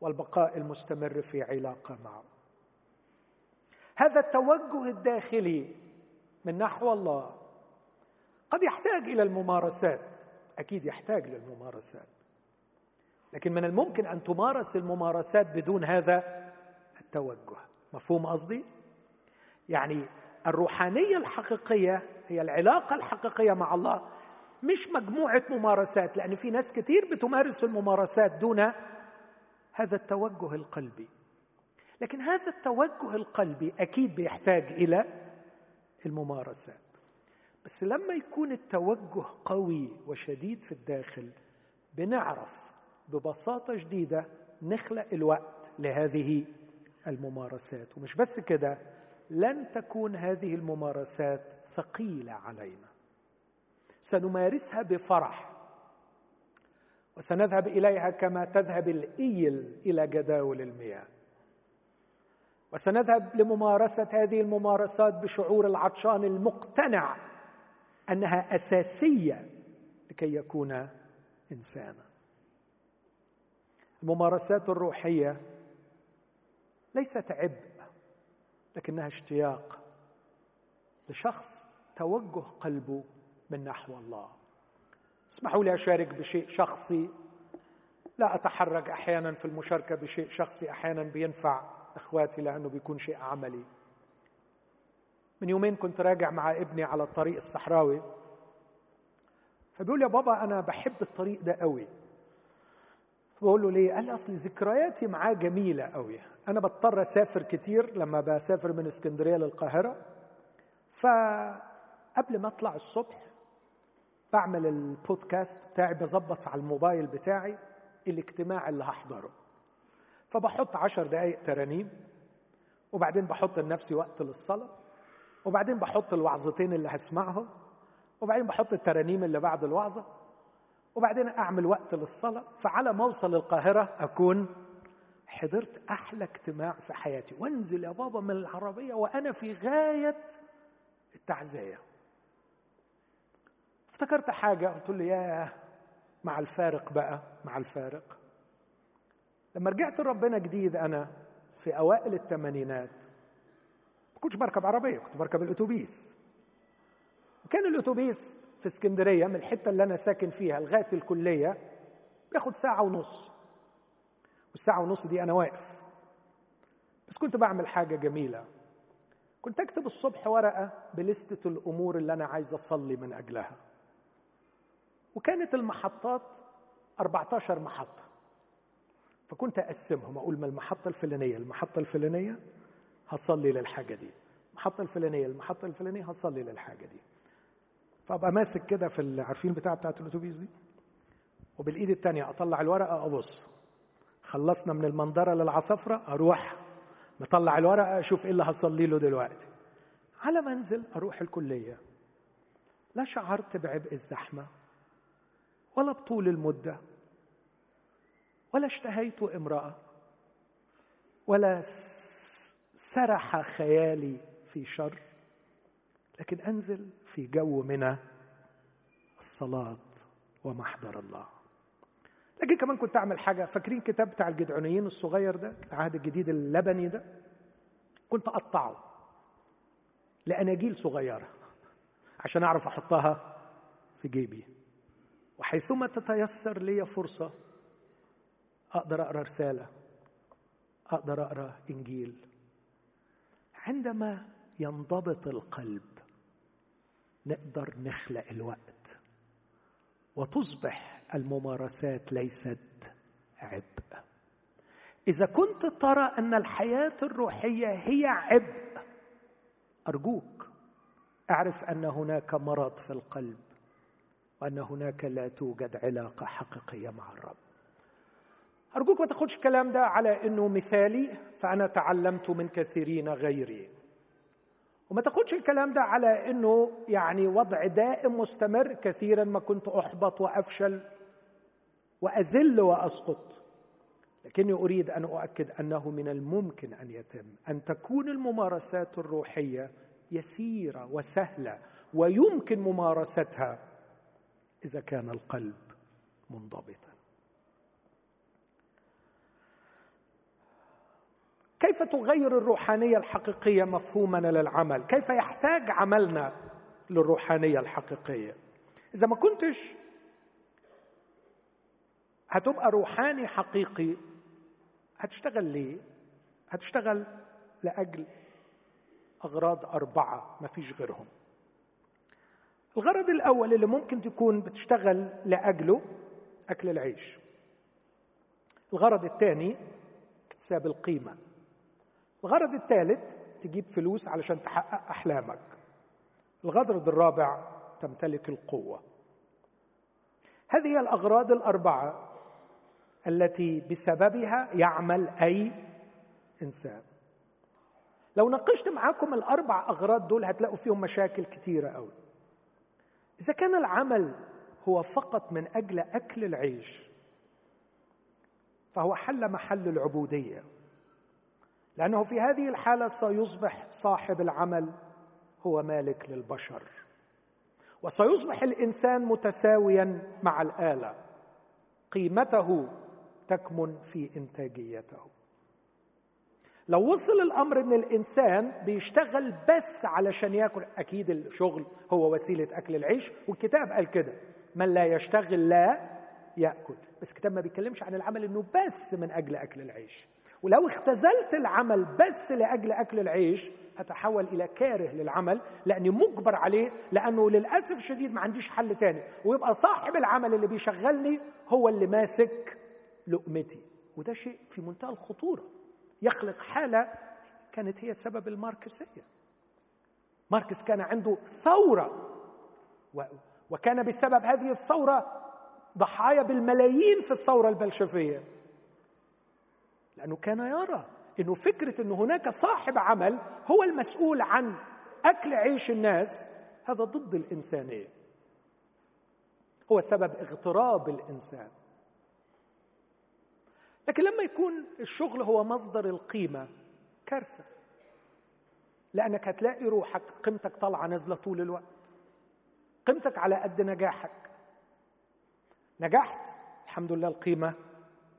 S1: والبقاء المستمر في علاقة معه. هذا التوجه الداخلي من نحو الله قد يحتاج إلى الممارسات أكيد يحتاج للممارسات لكن من الممكن أن تمارس الممارسات بدون هذا التوجه. مفهوم قصدي؟ يعني الروحانية الحقيقية هي العلاقة الحقيقية مع الله مش مجموعة ممارسات لأن في ناس كتير بتمارس الممارسات دون هذا التوجه القلبي. لكن هذا التوجه القلبي أكيد بيحتاج إلى الممارسات. بس لما يكون التوجه قوي وشديد في الداخل بنعرف ببساطة شديدة نخلق الوقت لهذه الممارسات. ومش بس كده لن تكون هذه الممارسات ثقيلة علينا. سنمارسها بفرح وسنذهب إليها كما تذهب الإيل إلى جداول المياه. وسنذهب لممارسة هذه الممارسات بشعور العطشان المقتنع أنها أساسية لكي يكون إنسانا. الممارسات الروحية ليست عبء لكنها اشتياق لشخص توجه قلبه من نحو الله. اسمحوا لي أشارك بشيء شخصي. لا اتحرج أحيانا في المشاركة بشيء شخصي أحيانا بينفع إخواتي لأنه بيكون شيء عملي. من يومين كنت راجع مع ابني على الطريق الصحراوي فبيقول يا بابا أنا بحب الطريق ده قوي بقول له ليه؟ قال لي أصل ذكرياتي معاه جميلة قوي أنا بضطر أسافر كتير لما بسافر من اسكندرية للقاهرة فقبل ما أطلع الصبح بعمل البودكاست بتاعي بظبط على الموبايل بتاعي الاجتماع اللي هحضره. فبحط عشر دقايق ترانيم وبعدين بحط لنفسي وقت للصلاة وبعدين بحط الوعظتين اللي هسمعهم وبعدين بحط الترانيم اللي بعد الوعظة وبعدين أعمل وقت للصلاة. فعلى ما أوصل القاهرة أكون حضرت أحلى اجتماع في حياتي. وانزل يا بابا من العربية وأنا في غاية التعزية. افتكرت حاجة قلت له ياه مع الفارق بقى مع الفارق. لما رجعت لربنا جديد أنا في أوائل الثمانينات ما كنتش بركب عربية كنت بركب الأتوبيس. وكان الأتوبيس في اسكندرية من الحتة اللي أنا ساكن فيها لغاية الكلية بياخد ساعة ونص. والساعة ونص دي أنا واقف. بس كنت بعمل حاجة جميلة. كنت أكتب الصبح ورقة بلستة الأمور اللي أنا عايز أصلي من أجلها. وكانت المحطات 14 محطة. فكنت أقسمهم أقول من المحطة الفلانية المحطة الفلانية هصلي للحاجة دي. المحطة الفلانية المحطة الفلانية هصلي للحاجة دي. فأبقى ماسك كده في عارفين بتاع بتاعت الأتوبيس دي؟ وبالإيد الثانية أطلع الورقة أبص. خلصنا من المنظرة للعصفرة أروح مطلع الورقه أشوف إيه اللي هصلي له دلوقتي. على ما أنزل أروح الكلية. لا شعرت بعبء الزحمة ولا بطول المدة ولا اشتهيت امرأة ولا سرح خيالي في شر لكن أنزل في جو من الصلاة ومحضر الله. لكن كمان كنت أعمل حاجة. فاكرين كتاب بتاع الجدعونيين الصغير ده؟ العهد الجديد اللبني ده؟ كنت أقطعه لاناجيل صغيرة عشان أعرف أحطها في جيبي. وحيثما تتيسر لي فرصة أقدر أقرأ رسالة أقدر أقرأ إنجيل. عندما ينضبط القلب نقدر نخلق الوقت وتصبح الممارسات ليست عبء. إذا كنت ترى أن الحياة الروحية هي عبء أرجوك أعرف أن هناك مرض في القلب وأن هناك لا توجد علاقة حقيقية مع الرب. أرجوك ما تاخدش الكلام ده على أنه مثالي فأنا تعلمت من كثيرين غيري. وما تاخدش الكلام ده على أنه يعني وضع دائم مستمر كثيرا ما كنت أحبط وأفشل. وأزل وأسقط. لكني أريد أن أؤكد أنه من الممكن أن يتم أن تكون الممارسات الروحية يسيرة وسهلة ويمكن ممارستها إذا كان القلب منضبطا. كيف تغير الروحانية الحقيقية مفهومنا للعمل؟ كيف يحتاج عملنا للروحانية الحقيقية؟ إذا ما كنتش هتبقى روحاني حقيقي. هتشتغل ليه؟ هتشتغل لأجل أغراض أربعة ما فيش غيرهم. الغرض الأول اللي ممكن تكون بتشتغل لأجله أكل العيش. الغرض الثاني اكتساب القيمة. الغرض الثالث تجيب فلوس علشان تحقق أحلامك. الغرض الرابع تمتلك القوة. هذه هي الأغراض الأربعة التي بسببها يعمل أي إنسان. لو ناقشت معاكم الأربع أغراض دول هتلاقوا فيهم مشاكل كتيرة قوي إذا كان العمل هو فقط من أجل أكل العيش فهو حل محل العبودية. لأنه في هذه الحالة سيصبح صاحب العمل هو مالك للبشر وسيصبح الإنسان متساويا مع الآلة. قيمته تكمن في إنتاجيته. لو وصل الأمر إن الإنسان بيشتغل بس علشان ياكل أكيد الشغل هو وسيلة أكل العيش والكتاب قال كده من لا يشتغل لا يأكل. بس الكتاب ما بيتكلمش عن العمل إنه بس من أجل أكل العيش. ولو اختزلت العمل بس لأجل أكل العيش هتحول إلى كاره للعمل لأني مجبر عليه لأنه للأسف الشديد ما عنديش حل تاني. ويبقى صاحب العمل اللي بيشغلني هو اللي ماسك لقمتي. وده شيء في منتهى الخطورة. يخلق حالة كانت هي سبب الماركسية. ماركس كان عنده ثورة وكان بسبب هذه الثورة ضحايا بالملايين في الثورة البلشفية. لأنه كان يرى إنه فكرة إنه هناك صاحب عمل هو المسؤول عن أكل عيش الناس هذا ضد الإنسانية. هو سبب اغتراب الإنسان. لكن لما يكون الشغل هو مصدر القيمة كارثة. لأنك هتلاقي روحك قيمتك طالعة نازلة طول الوقت. قيمتك على قد نجاحك. نجحت الحمد لله القيمة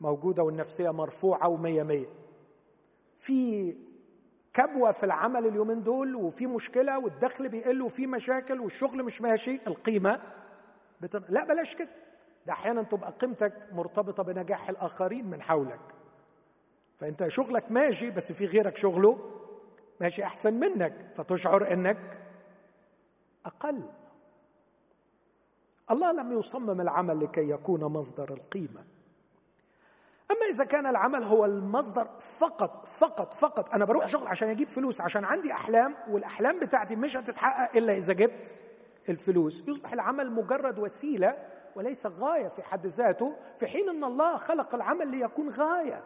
S1: موجودة والنفسية مرفوعة ومية مية. في كبوة في العمل اليومين دول وفي مشكلة والدخل بيقل وفي مشاكل والشغل مش ماشي القيمة بتن... لا بلاش كده. ده أحيانا تبقى قيمتك مرتبطة بنجاح الآخرين من حولك. فأنت شغلك ماشي بس في غيرك شغله ماشي أحسن منك فتشعر إنك أقل. الله لم يصمم العمل لكي يكون مصدر القيمة. أما إذا كان العمل هو المصدر فقط فقط فقط أنا بروح شغل عشان أجيب فلوس عشان عندي أحلام والأحلام بتاعتي مش هتتحقق إلا إذا جبت الفلوس. يصبح العمل مجرد وسيلة وليس غاية في حد ذاته في حين أن الله خلق العمل ليكون غاية.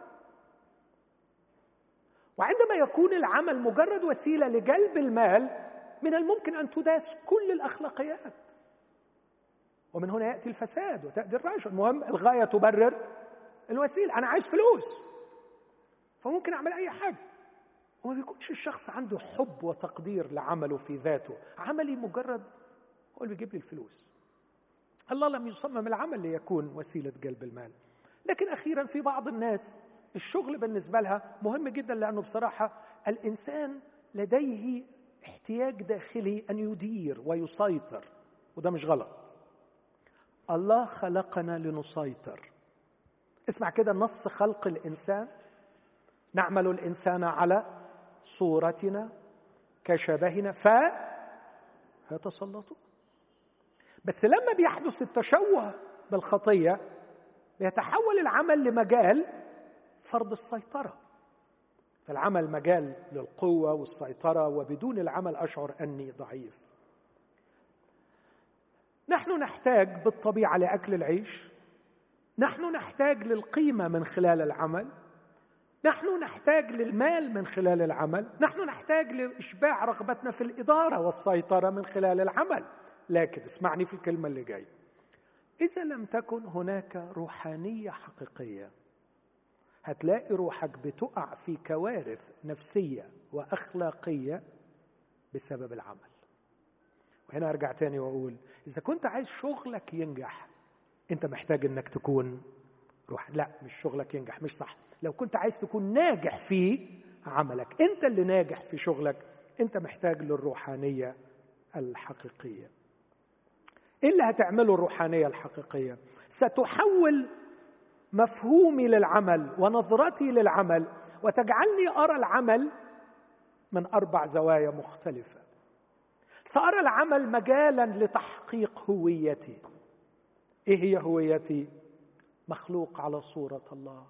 S1: وعندما يكون العمل مجرد وسيلة لجلب المال من الممكن أن تداس كل الأخلاقيات. ومن هنا يأتي الفساد وتأتي الرجل المهم الغاية تبرر الوسيلة. أنا عايز فلوس فممكن أعمل أي حاجة. وما بيكونش الشخص عنده حب وتقدير لعمله في ذاته. عملي مجرد هو اللي بيجيب لي الفلوس. الله لم يصمم العمل ليكون وسيلة جلب المال. لكن أخيرا في بعض الناس الشغل بالنسبة لها مهم جدا لأنه بصراحة الإنسان لديه احتياج داخلي أن يدير ويسيطر وده مش غلط. الله خلقنا لنسيطر. اسمع كده نص خلق الإنسان نعمل الإنسان على صورتنا كشبهنا ف يتسلطون بس لما بيحدث التشوه بالخطية بيتحول العمل لمجال فرض السيطرة. فالعمل مجال للقوة والسيطرة وبدون العمل أشعر أني ضعيف. نحن نحتاج بالطبيعة لأكل العيش. نحن نحتاج للقيمة من خلال العمل. نحن نحتاج للمال من خلال العمل. نحن نحتاج لإشباع رغبتنا في الإدارة والسيطرة من خلال العمل. لكن اسمعني في الكلمة اللي جاية. إذا لم تكن هناك روحانية حقيقية هتلاقي روحك بتقع في كوارث نفسية وأخلاقية بسبب العمل. وهنا أرجع تاني وأقول إذا كنت عايز شغلك ينجح أنت محتاج إنك تكون روح لا مش شغلك ينجح مش صح. لو كنت عايز تكون ناجح في عملك أنت اللي ناجح في شغلك أنت محتاج للروحانية الحقيقية. إيه اللي هتعمله الروحانية الحقيقية. ستحول مفهومي للعمل ونظرتي للعمل وتجعلني أرى العمل من أربع زوايا مختلفة. سأرى العمل مجالا لتحقيق هويتي. إيه هي هويتي؟ مخلوق على صورة الله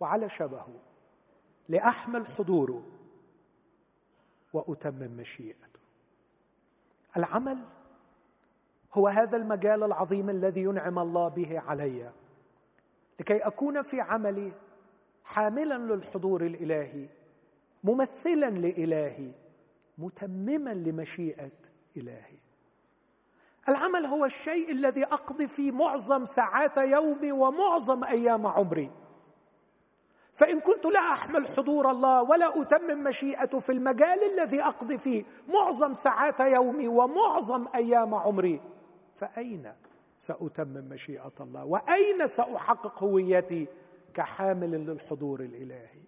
S1: وعلى شبهه. لأحمل حضوره وأتمم مشيئته. العمل هو هذا المجال العظيم الذي ينعم الله به علي. لكي أكون في عملي حاملا للحضور الإلهي ممثلا لإلهي متمما لمشيئة إلهي. العمل هو الشيء الذي أقضي فيه معظم ساعات يومي ومعظم أيام عمري. فإن كنت لا أحمل حضور الله ولا أتمم مشيئته في المجال الذي أقضي فيه معظم ساعات يومي ومعظم أيام عمري فأين سأتمم مشيئة الله؟ وأين سأحقق هويتي كحامل للحضور الإلهي؟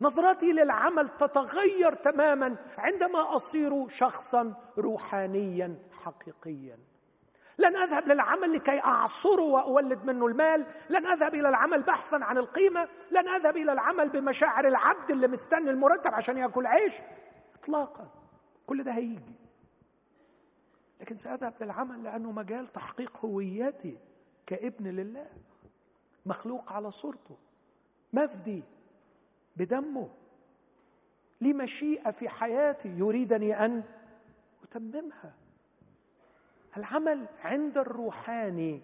S1: نظرتي للعمل تتغير تماما عندما أصير شخصا روحانيا حقيقيا. لن أذهب للعمل لكي أعصره وأولد منه المال. لن أذهب إلى العمل بحثا عن القيمة. لن أذهب إلى العمل بمشاعر العبد اللي مستني المرتب عشان يأكل عيش اطلاقا. كل ده هيجي. لكن ساذهب للعمل لأنه مجال تحقيق هويتي كابن لله مخلوق على صورته مفدي بدمه لي مشيئة في حياتي يريدني أن أتممها. العمل عند الروحاني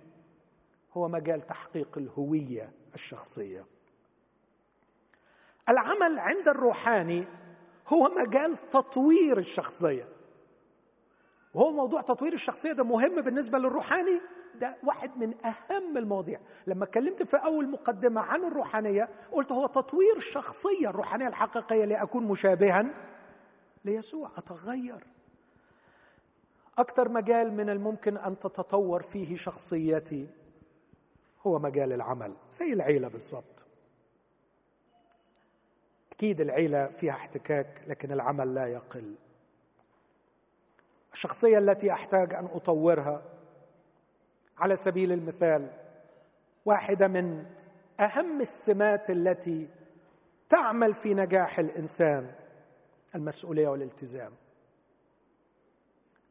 S1: هو مجال تحقيق الهوية الشخصية. العمل عند الروحاني هو مجال تطوير الشخصية. وهو موضوع تطوير الشخصية ده مهم بالنسبة للروحاني. ده واحد من أهم المواضيع. لما اتكلمت في أول مقدمة عن الروحانية قلت هو تطوير الشخصية الروحانية الحقيقية لأكون مشابها ليسوع. أتغير. أكثر مجال من الممكن أن تتطور فيه شخصيتي هو مجال العمل زي العيلة بالضبط. أكيد العيلة فيها احتكاك لكن العمل لا يقل. الشخصية التي أحتاج أن أطورها. على سبيل المثال واحدة من أهم السمات التي تعمل في نجاح الإنسان المسؤولية والالتزام.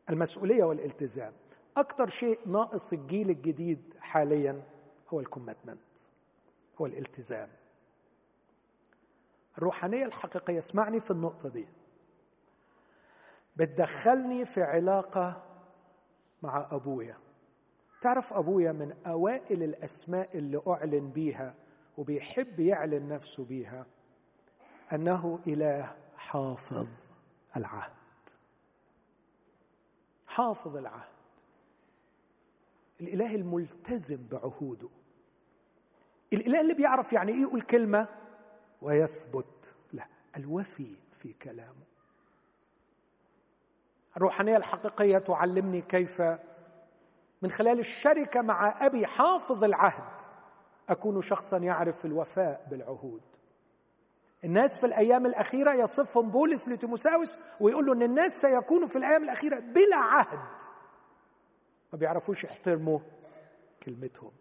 S1: المسؤولية والالتزام. أكثر شيء ناقص الجيل الجديد حاليا هو الكوميتمنت هو الالتزام. الروحانية الحقيقية اسمعني في النقطة دي. بتدخلني في علاقة مع أبويا. تعرف أبويا من أوائل الأسماء اللي أعلن بيها وبيحب يعلن نفسه بيها. أنه إله حافظ العهد. حافظ العهد. الإله الملتزم بعهوده. الإله اللي بيعرف يعني إيه يقول كلمة ويثبت لا الوفي في كلامه. الروحانية الحقيقية تعلمني كيف من خلال الشركة مع أبي حافظ العهد أكون شخصا يعرف الوفاء بالعهود. الناس في الأيام الأخيرة يصفهم بولس لتيموساوس ويقول له إن الناس سيكونوا في الأيام الأخيرة بلا عهد. ما بيعرفوش يحترموا كلمتهم.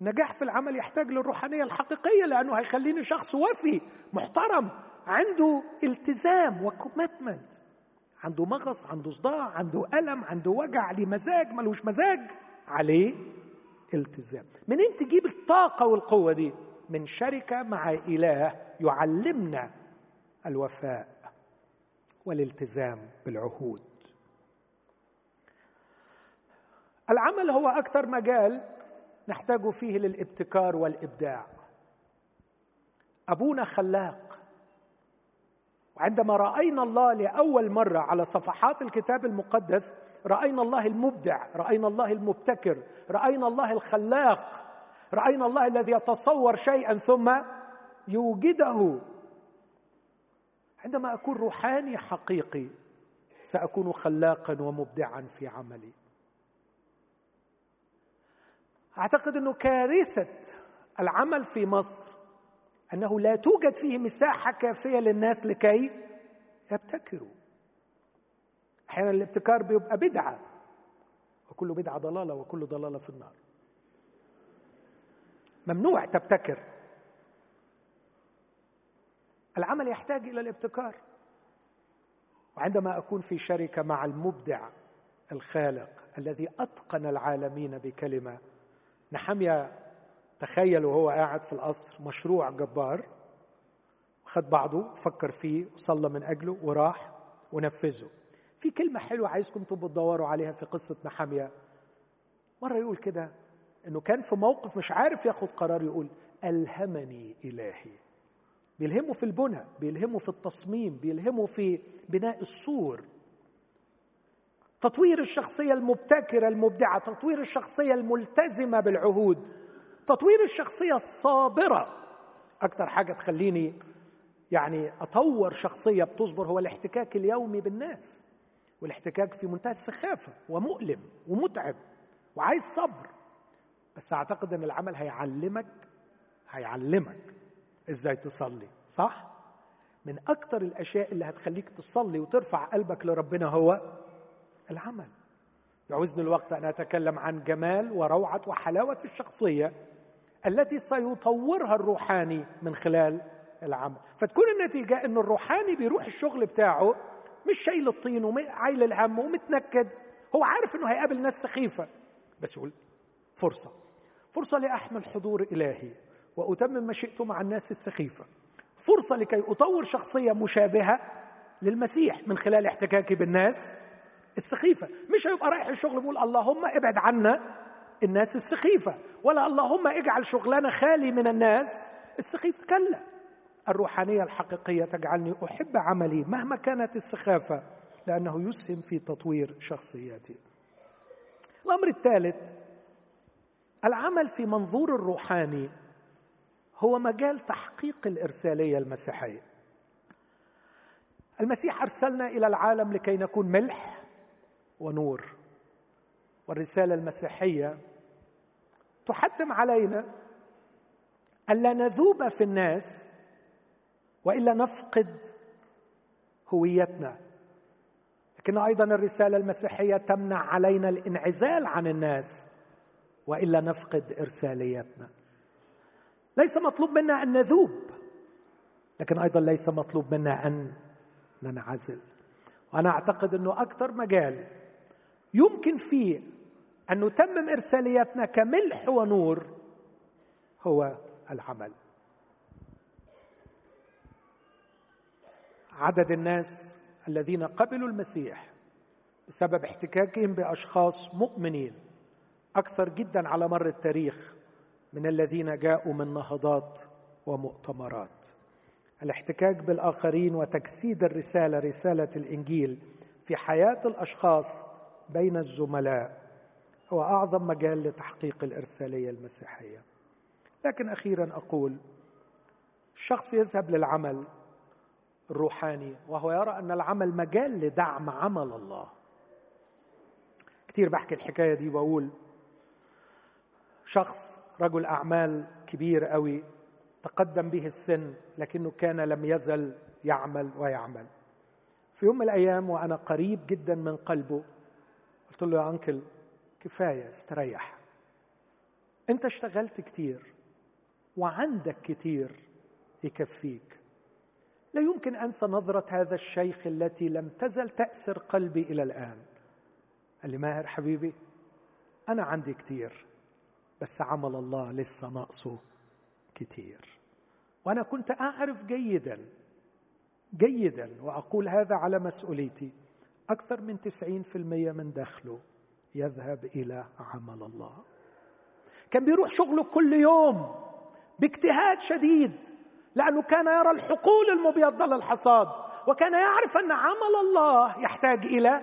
S1: النجاح في العمل يحتاج للروحانية الحقيقية لأنه هيخليني شخص وفي محترم عنده التزام وكوميتمنت عنده مغص عنده صداع عنده ألم عنده وجع ليه مزاج ملوش مزاج عليه التزام. منين تجيب الطاقة والقوة دي؟ من شركة مع إله يعلمنا الوفاء والالتزام بالعهود. العمل هو أكثر مجال نحتاج فيه للابتكار والإبداع. أبونا خلاق. وعندما رأينا الله لأول مرة على صفحات الكتاب المقدس رأينا الله المبدع رأينا الله المبتكر رأينا الله الخلاق رأينا الله الذي يتصور شيئا ثم يوجده. عندما أكون روحاني حقيقي سأكون خلاقا ومبدعا في عملي. أعتقد إنه كارثة العمل في مصر أنه لا توجد فيه مساحة كافية للناس لكي يبتكروا. أحيانا الابتكار بيبقى بدعة. وكل بدعة ضلالة وكل ضلالة في النار. ممنوع تبتكر. العمل يحتاج إلى الابتكار. وعندما أكون في شركة مع المبدع الخالق الذي أتقن العالمين بكلمة نحميا تخيل وهو قاعد في القصر مشروع جبار خد بعضه فكر فيه وصلى من أجله وراح ونفذه. في كلمة حلوة عايزكم تبقوا تدوروا عليها في قصة نحميا مرة يقول كده إنه كان في موقف مش عارف ياخد قرار يقول ألهمني إلهي. بيلهمه في البنى بيلهمه في التصميم بيلهمه في بناء السور تطوير الشخصية المبتكرة المبدعة تطوير الشخصية الملتزمة بالعهود. تطوير الشخصية الصابرة. أكثر حاجة تخليني يعني أطور شخصية بتصبر هو الاحتكاك اليومي بالناس والاحتكاك في منتهى السخافة ومؤلم ومتعب وعايز صبر. بس أعتقد إن العمل هيعلمك هيعلمك إزاي تصلي صح؟ من أكتر الأشياء اللي هتخليك تصلي وترفع قلبك لربنا هو العمل. يعوزني الوقت أن أتكلم عن جمال وروعة وحلاوة الشخصية. التي سيطورها الروحاني من خلال العمل. فتكون النتيجة ان الروحاني بيروح الشغل بتاعه مش شايل الطين وعايل الهم ومتنكد. هو عارف إنه هيقابل ناس سخيفة بس يقول فرصة. فرصة لأحمل حضور إلهي وأتمم مشيئته مع الناس السخيفة. فرصة لكي أطور شخصية مشابهة للمسيح من خلال احتكاكي بالناس السخيفة. مش هيبقى رايح الشغل بيقول اللهم ابعد عنا الناس السخيفة. ولا اللهم اجعل شغلنا خالي من الناس. السخيفه كلا. الروحانية الحقيقية تجعلني أحب عملي مهما كانت السخافة لأنه يسهم في تطوير شخصيتي الأمر الثالث العمل في منظور الروحاني هو مجال تحقيق الإرسالية المسيحية. المسيح أرسلنا إلى العالم لكي نكون ملح ونور. والرسالة المسيحية تحتم علينا الا نذوب في الناس وإلا نفقد هويتنا. لكن أيضا الرسالة المسيحية تمنع علينا الانعزال عن الناس وإلا نفقد إرساليتنا. ليس مطلوب منا أن نذوب لكن أيضا ليس مطلوب منا أن ننعزل. وأنا أعتقد إنه أكثر مجال يمكن فيه أن نتمم ارساليتنا كملح ونور هو العمل. عدد الناس الذين قبلوا المسيح بسبب احتكاكهم بأشخاص مؤمنين أكثر جدا على مر التاريخ من الذين جاءوا من نهضات ومؤتمرات. الاحتكاك بالآخرين وتجسيد الرسالة رسالة الإنجيل في حياة الأشخاص بين الزملاء هو أعظم مجال لتحقيق الإرسالية المسيحية. لكن أخيرا أقول الشخص يذهب للعمل الروحاني وهو يرى أن العمل مجال لدعم عمل الله. كثير بحكي الحكاية دي بقول شخص رجل أعمال كبير قوي تقدم به السن لكنه كان لم يزل يعمل ويعمل. في يوم من الأيام وأنا قريب جدا من قلبه قلت له يا أنكل كفاية استريح. انت اشتغلت كتير وعندك كتير يكفيك. لا يمكن أنسى نظرة هذا الشيخ التي لم تزل تأسر قلبي إلى الآن. قال لي ماهر حبيبي أنا عندي كتير بس عمل الله لسه ناقصه كتير. وأنا كنت أعرف جيدا جيدا وأقول هذا على مسؤوليتي. أكثر من تسعين في المية من دخله يذهب إلى عمل الله. كان بيروح شغله كل يوم باجتهاد شديد لأنه كان يرى الحقول المبيضة للحصاد وكان يعرف أن عمل الله يحتاج إلى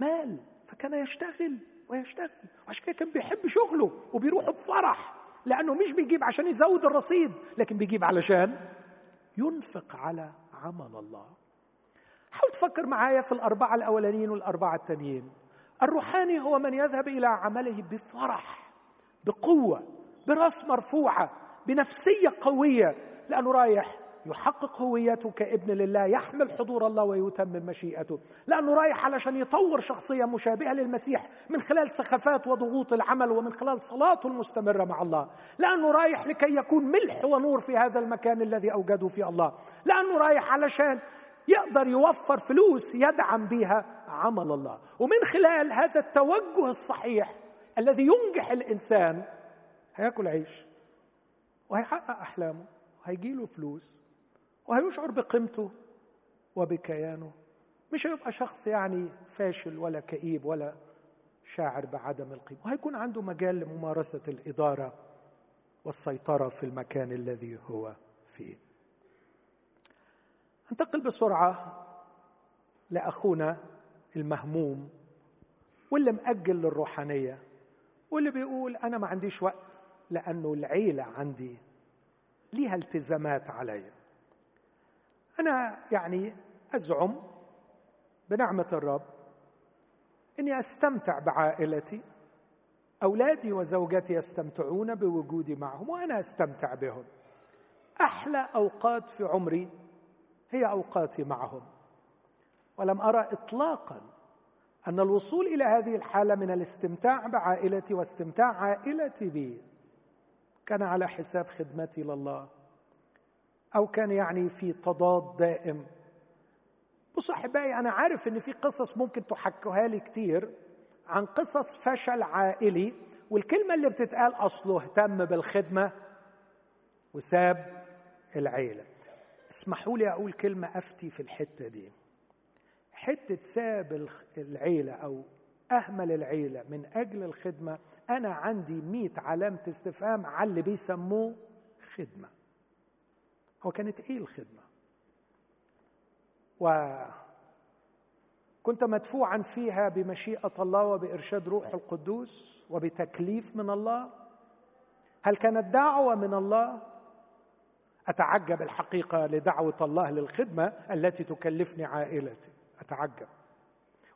S1: مال فكان يشتغل ويشتغل. عشان كده كان بيحب شغله وبيروح بفرح لأنه مش بيجيب عشان يزود الرصيد لكن بيجيب علشان ينفق على عمل الله. حاول تفكر معايا في الأربعة الأولانيين والأربعة التانيين. الروحاني هو من يذهب إلى عمله بفرح بقوة برأس مرفوعة بنفسية قوية لأنه رايح يحقق هويته كابن لله يحمل حضور الله ويتمم مشيئته. لأنه رايح علشان يطور شخصية مشابهة للمسيح من خلال سخافات وضغوط العمل ومن خلال صلاته المستمرة مع الله. لأنه رايح لكي يكون ملح ونور في هذا المكان الذي أوجده في الله. لأنه رايح علشان يقدر يوفر فلوس يدعم بها عمل الله. ومن خلال هذا التوجه الصحيح الذي ينجح الإنسان هياكل عيش وهيحقق أحلامه وهيجيله فلوس وهيشعر بقيمته وبكيانه. مش هيبقى شخص يعني فاشل ولا كئيب ولا شاعر بعدم القيمة. وهيكون عنده مجال لممارسة الإدارة والسيطرة في المكان الذي هو فيه. انتقل بسرعة لأخونا المهموم واللي مأجل للروحانية واللي بيقول أنا ما عنديش وقت لأنه العيلة عندي ليها التزامات عليا أنا يعني أزعم بنعمة الرب إني أستمتع بعائلتي أولادي وزوجتي يستمتعون بوجودي معهم وأنا أستمتع بهم. أحلى أوقات في عمري هي أوقاتي معهم. ولم أرى اطلاقا أن الوصول إلى هذه الحالة من الاستمتاع بعائلتي واستمتاع عائلتي بي كان على حساب خدمتي لله أو كان يعني في تضاد دائم. بص احبائي أنا عارف إن في قصص ممكن تحكوها لي كتير عن قصص فشل عائلي والكلمة اللي بتتقال أصله اهتم بالخدمة وساب العيلة. اسمحوا لي أقول كلمة أفتي في الحتة دي. حتة ساب العيلة أو أهمل العيلة من أجل الخدمة أنا عندي مئة علامة استفهام على اللي بيسموه خدمة. هو كانت إيه الخدمة؟ وكنت مدفوعا فيها بمشيئة الله وبإرشاد روح القدوس وبتكليف من الله. هل كانت دعوة من الله؟ أتعجب الحقيقة لدعوة الله للخدمة التي تكلفني عائلتي. أتعجب.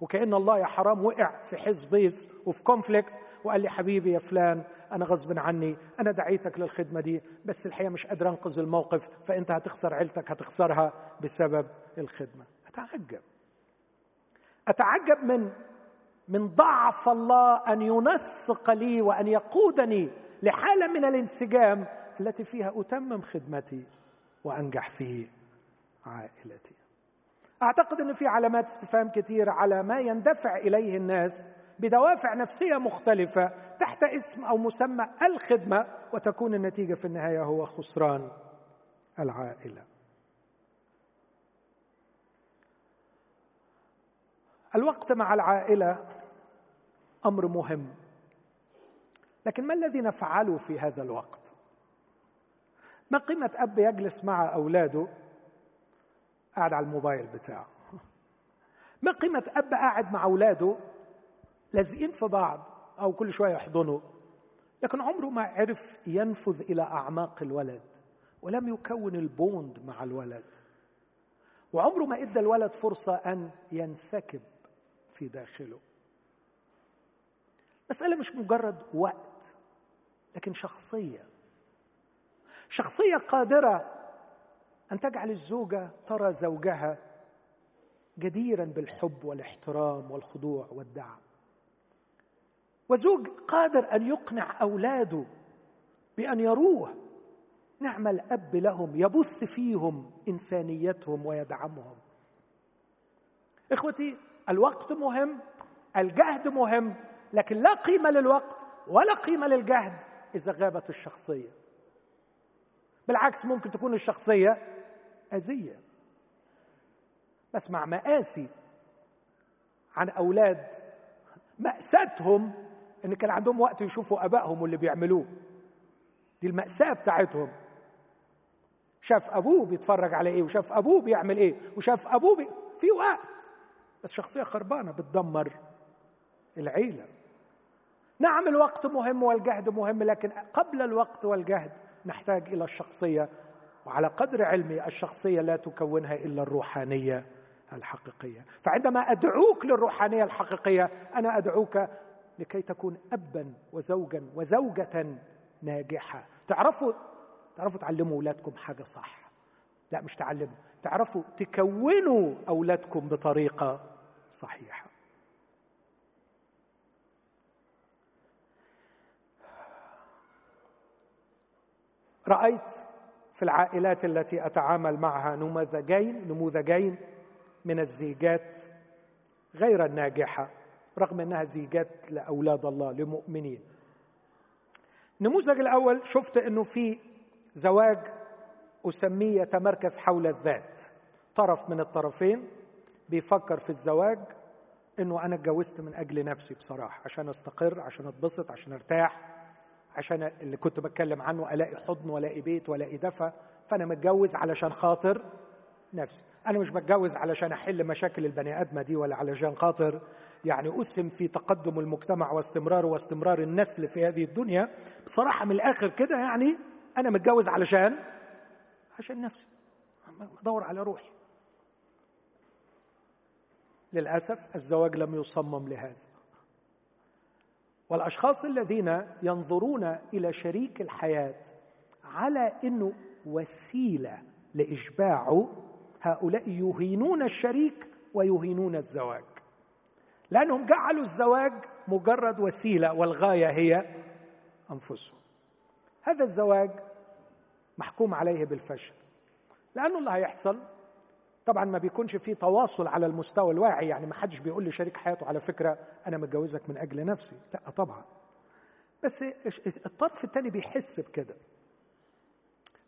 S1: وكأن الله يا حرام وقع في حزبيز وفي كونفليكت وقال لي حبيبي يا فلان أنا غصب عني أنا دعيتك للخدمة دي بس الحقيقة مش قادر أنقذ الموقف فأنت هتخسر عيلتك هتخسرها بسبب الخدمة. أتعجب. أتعجب من من ضعف الله أن ينسق لي وأن يقودني لحالة من الانسجام التي فيها أتمم خدمتي وأنجح في عائلتي. أعتقد إن في علامات استفهام كثيره على ما يندفع إليه الناس بدوافع نفسية مختلفة تحت اسم أو مسمى الخدمة وتكون النتيجة في النهاية هو خسران العائلة. الوقت مع العائلة أمر مهم. لكن ما الذي نفعله في هذا الوقت؟ ما قيمة أب يجلس مع أولاده قاعد على الموبايل بتاعه. ما قيمة أب قاعد مع أولاده لازقين في بعض أو كل شوية يحضنوا لكن عمره ما عرف ينفذ إلى أعماق الولد ولم يكون البوند مع الولد. وعمره ما إدى الولد فرصة أن ينسكب في داخله. مسألة مش مجرد وقت لكن شخصية. شخصية قادرة أن تجعل الزوجة ترى زوجها جديرا بالحب والاحترام والخضوع والدعم. وزوج قادر أن يقنع أولاده بأن يروه. نعم الأب لهم يبث فيهم إنسانيتهم ويدعمهم. إخوتي الوقت مهم الجهد مهم لكن لا قيمة للوقت ولا قيمة للجهد إذا غابت الشخصية. بالعكس ممكن تكون الشخصية اذيه بسمع مآسي عن أولاد مأساتهم إن كان عندهم وقت يشوفوا أبائهم واللي بيعملوه. دي المأساة بتاعتهم. شاف أبوه بيتفرج على إيه وشاف أبوه بيعمل إيه وشاف أبوه بي... في وقت. بس شخصية خربانة بتدمر العيلة. نعم الوقت مهم والجهد مهم لكن قبل الوقت والجهد نحتاج إلى الشخصية وعلى قدر علمي الشخصية لا تكونها إلا الروحانية الحقيقية. فعندما أدعوك للروحانية الحقيقية أنا أدعوك لكي تكون ابا وزوجا وزوجة ناجحة. تعرفوا تعرفوا تعلموا أولادكم حاجة صح. لا مش تعلموا. تعرفوا تكونوا أولادكم بطريقة صحيحة. رأيت في العائلات التي أتعامل معها نموذجين نموذجين من الزيجات غير الناجحة رغم أنها زيجات لأولاد الله لمؤمنين. النموذج الأول شفت إنه في زواج أسميه يتمركز حول الذات. طرف من الطرفين بيفكر في الزواج إنه أنا اتجوزت من أجل نفسي بصراحة عشان أستقر عشان أتبسط عشان أرتاح. عشان اللي كنت بتكلم عنه ألاقي حضن وألاقي بيت وألاقي دفى فأنا متجوز علشان خاطر نفسي. أنا مش بتجوز علشان أحل مشاكل البني آدمة دي ولا علشان خاطر يعني أسهم في تقدم المجتمع واستمراره واستمرار النسل في هذه الدنيا. بصراحة من الآخر كده يعني أنا متجوز علشان عشان نفسي. بدور على روحي. للأسف الزواج لم يصمم لهذا. والأشخاص الذين ينظرون إلى شريك الحياة على إنه وسيلة لاشباعه هؤلاء يهينون الشريك ويهينون الزواج. لأنهم جعلوا الزواج مجرد وسيلة والغاية هي أنفسهم. هذا الزواج محكوم عليه بالفشل. لأنه اللي هيحصل طبعا ما بيكونش فيه تواصل على المستوى الواعي يعني ما حدش بيقول لشريك حياته. على فكرة أنا متجوزك من أجل نفسي. لا طبعا. بس الطرف الثاني بيحس بكده.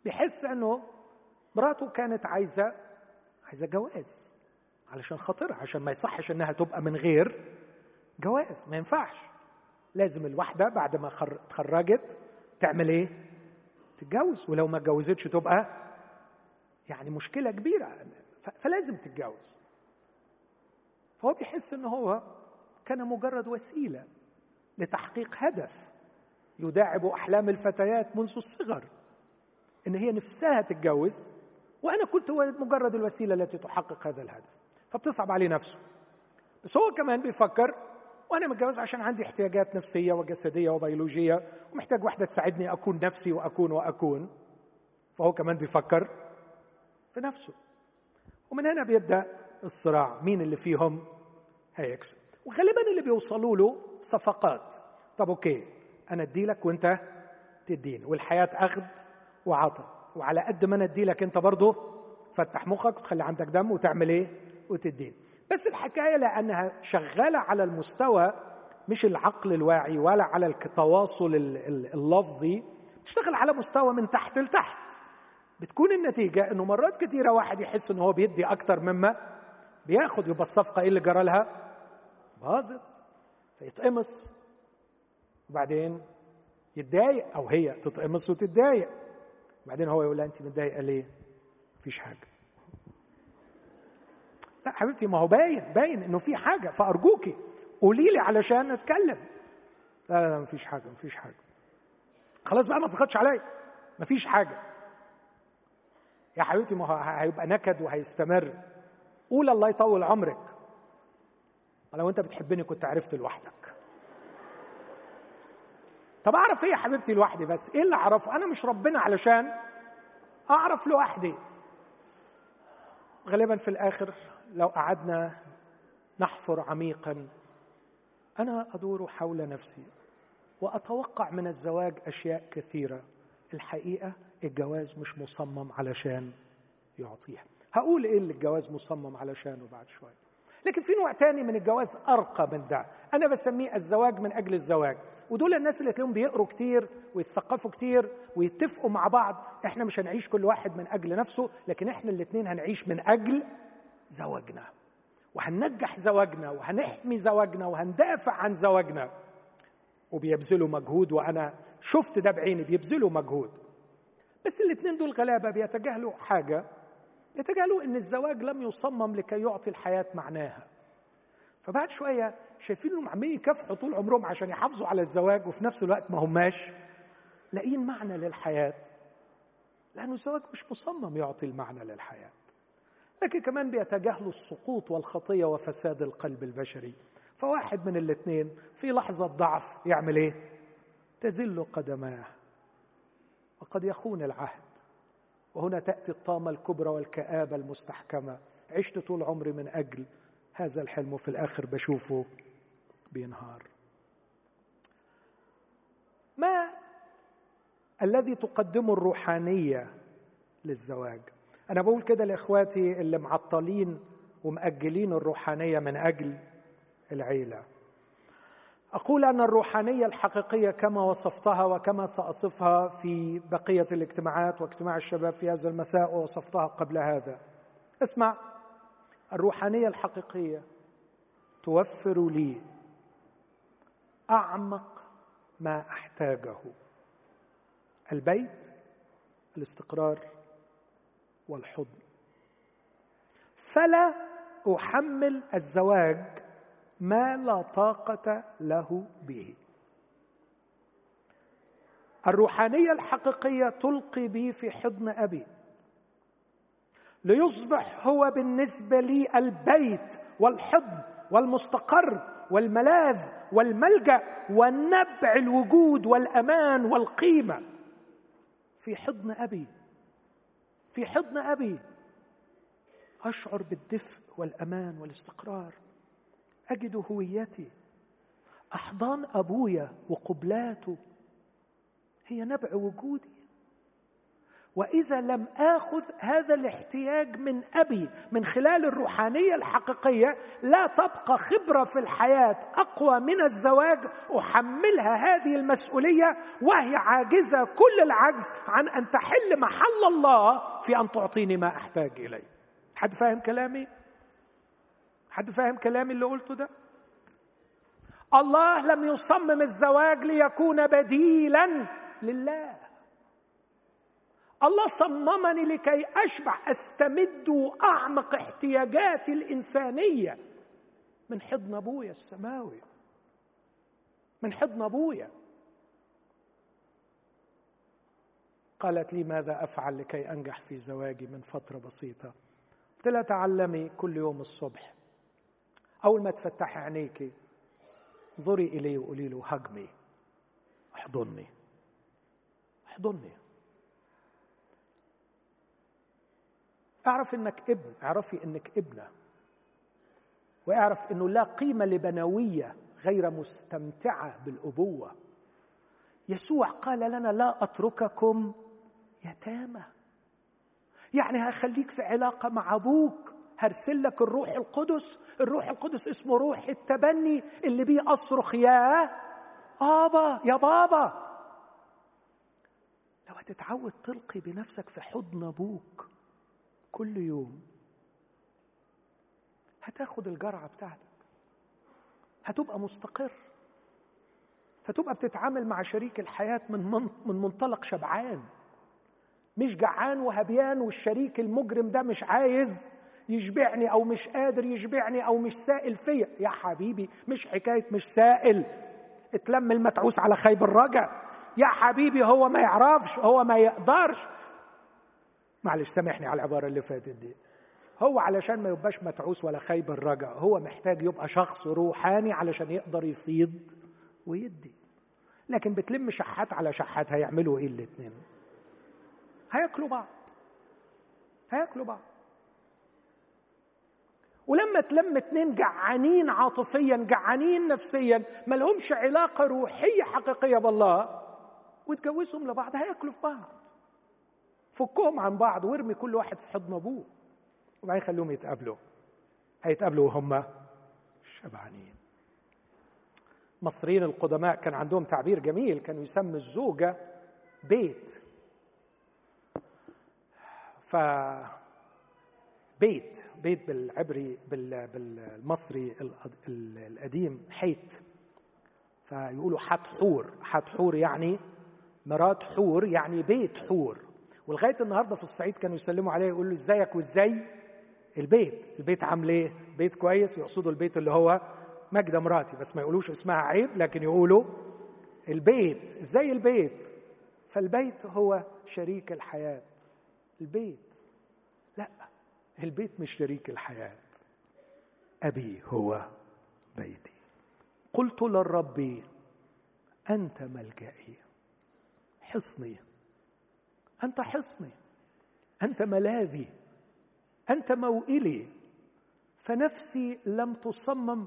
S1: بيحس إنه مراته كانت عايزه عايزة جواز. علشان خاطرها عشان ما يصحش إنها تبقى من غير جواز. ما ينفعش. لازم الواحدة بعد ما اتخرجت تعمل إيه؟ تتجوز. ولو ما اتجوزتش تبقى يعني مشكلة كبيرة. فلازم تتجوز. فهو بيحس إن هو كان مجرد وسيلة لتحقيق هدف يداعب أحلام الفتيات منذ الصغر إن هي نفسها تتجوز وأنا كنت مجرد الوسيلة التي تحقق هذا الهدف. فبتصعب عليه نفسه. بس هو كمان بيفكر وأنا متجوز عشان عندي احتياجات نفسية وجسدية وبيولوجية ومحتاج واحدة تساعدني أكون نفسي وأكون وأكون. فهو كمان بيفكر في نفسه. ومن هنا بيبدأ الصراع. مين اللي فيهم؟ هيكسب وغالبا اللي بيوصلوا له صفقات. طب أوكي أنا أدي لك وأنت تديني. والحياة أخذ وعطى وعلى قد ما أنا أدي لك أنت برضه تفتح مخك وتخلي عندك دم وتعمل إيه؟ وتدين بس الحكاية لأنها شغالة على المستوى مش العقل الواعي ولا على التواصل اللفظي. تشتغل على مستوى من تحت لتحت. بتكون النتيجة إنه مرات كثيرة واحد يحس إنه هو بيدي أكتر مما بياخد يبقى الصفقة إيه اللي جرى لها؟ باظت. فيتقمص. وبعدين يتضايق أو هي تتقمص وتتضايق. وبعدين هو يقول لها انت متضايقة ليه؟ مفيش حاجة. لا حبيبتي ما هو باين باين إنه في حاجة. فأرجوكي قولي لي علشان نتكلم. لا لا لا مفيش حاجة مفيش حاجة. خلاص بقى ما تضغطش عليا. مفيش حاجة. يا حبيبتي ما هو هيبقى نكد وهيستمر. قول الله يطول عمرك. لو انت بتحبني كنت عرفت لوحدك. طب أعرف إيه يا حبيبتي لوحدي بس؟ إيه اللي أعرفه؟ أنا مش ربنا علشان أعرف لوحدي. غالبا في الآخر لو قعدنا نحفر عميقا أنا أدور حول نفسي وأتوقع من الزواج أشياء كثيرة. الحقيقة الجواز مش مصمم علشان يعطيها. هقول إيه اللي الجواز مصمم علشانه بعد شوية. لكن في نوع تاني من الجواز أرقى من ده. أنا بسميه الزواج من أجل الزواج. ودول الناس اللي تلاقيهم بيقروا كتير ويتثقفوا كتير ويتفقوا مع بعض إحنا مش هنعيش كل واحد من أجل نفسه لكن إحنا الاثنين هنعيش من أجل زواجنا. وهننجح زواجنا وهنحمي زواجنا وهندافع عن زواجنا. وبيبذلوا مجهود وأنا شفت ده بعيني بيبذلوا مجهود. بس الاثنين دول غلابة بيتجاهلوا حاجة. يتجاهلوا إن الزواج لم يصمم لكي يعطي الحياة معناها. فبعد شوية شايفين إنهم عمالين يكافحوا طول عمرهم عشان يحافظوا على الزواج وفي نفس الوقت ما هماش. لاقيين معنى للحياة. لأنه الزواج مش مصمم يعطي المعنى للحياة. لكن كمان بيتجاهلوا السقوط والخطية وفساد القلب البشري. فواحد من الاثنين في لحظة ضعف يعمل إيه؟ تزل قدماه. وقد يخون العهد. وهنا تأتي الطامة الكبرى والكآبة المستحكمة. عشت طول عمري من أجل هذا الحلم وفي الآخر بشوفه بينهار. ما الذي تقدمه الروحانية للزواج؟ أنا بقول كده لإخواتي اللي معطلين ومأجلين الروحانية من أجل العيلة. أقول أن الروحانية الحقيقية كما وصفتها وكما سأصفها في بقية الاجتماعات واجتماع الشباب في هذا المساء ووصفتها قبل هذا. اسمع الروحانية الحقيقية توفر لي أعمق ما أحتاجه البيت الاستقرار والحضن. فلا أحمل الزواج ما لا طاقة له به. الروحانية الحقيقية تلقي بي في حضن أبي. ليصبح هو بالنسبة لي البيت والحضن والمستقر والملاذ والملجأ والنبع الوجود والأمان والقيمة. في حضن أبي في حضن أبي أشعر بالدفء والأمان والاستقرار. أجد هويتي. أحضان ابويا وقبلاته. هي نبع وجودي. وإذا لم آخذ هذا الاحتياج من أبي من خلال الروحانية الحقيقية لا تبقى خبرة في الحياة أقوى من الزواج. أحملها هذه المسؤولية وهي عاجزة كل العجز عن أن تحل محل الله في أن تعطيني ما أحتاج إليه. حد فاهم كلامي؟ حد فاهم كلامي اللي قلته ده؟ الله لم يصمم الزواج ليكون بديلا لله. الله صممني لكي أشبع أستمد اعمق احتياجاتي الإنسانية. من حضن أبويا السماوي. من حضن أبويا. قالت لي ماذا أفعل لكي أنجح في زواجي من فترة بسيطة؟ قلت لها تعلمي كل يوم الصبح أول ما تفتحي عينيكي انظري الي وقولي له هجمي احضني. احضني. اعرف إنك ابن اعرفي إنك ابنة. واعرف إنه لا قيمة لبنوية غير مستمتعة بالأبوة. يسوع قال لنا لا أترككم يتامى. يعني هخليك في علاقة مع أبوك هرسل لك الروح القدس الروح القدس اسمه روح التبني اللي بيه أصرخ يا بابا يا بابا. لو هتتعود تلقي بنفسك في حضن أبوك كل يوم هتاخد الجرعة بتاعتك. هتبقى مستقر. فتبقى بتتعامل مع شريك الحياة من من منطلق شبعان. مش جعان وهبيان والشريك المجرم ده مش عايز يشبعني أو مش قادر يشبعني أو مش سائل فيا. يا حبيبي مش حكاية مش سائل. اتلم المتعوس على خيب الرجا يا حبيبي هو ما يعرفش هو ما يقدرش. معلش سامحني على العبارة اللي فاتت دي. هو علشان ما يبقاش متعوس ولا خيب الرجا هو محتاج يبقى شخص روحاني علشان يقدر يفيض ويدي. لكن بتلم شحات على شحات هيعملوا إيه الاتنين؟ هياكلوا بعض. هياكلوا بعض. ولما تلم اتنين جعانين عاطفيا جعانين نفسيا ما لهمش علاقة روحية حقيقية بالله وتجوزهم لبعض هياكلوا في بعض. فكهم عن بعض وارمي كل واحد في حضن أبوه. وبعدين خليهم يتقابلوا. هيتقابلوا وهم شبعانين. المصريين القدماء كان عندهم تعبير جميل كانوا يسموا الزوجة بيت. ف بيت بيت بالعبري بالمصري القديم حيت. فيقولوا حت حور. حت حور يعني مرات حور يعني بيت حور. ولغاية النهارده في الصعيد كانوا يسلموا عليه يقولوا إزيك وإزاي؟ البيت. البيت عامل إيه؟ بيت كويس. يقصدوا البيت اللي هو مجدة مراتي. بس ما يقولوش اسمها عيب لكن يقولوا البيت. إزاي البيت؟ فالبيت هو شريك الحياة. البيت. البيت مش شريك الحياة. أبي هو بيتي. قلت للرب أنت ملجئي. حصني. أنت حصني. أنت ملاذي. أنت موئلي. فنفسي لم تصمم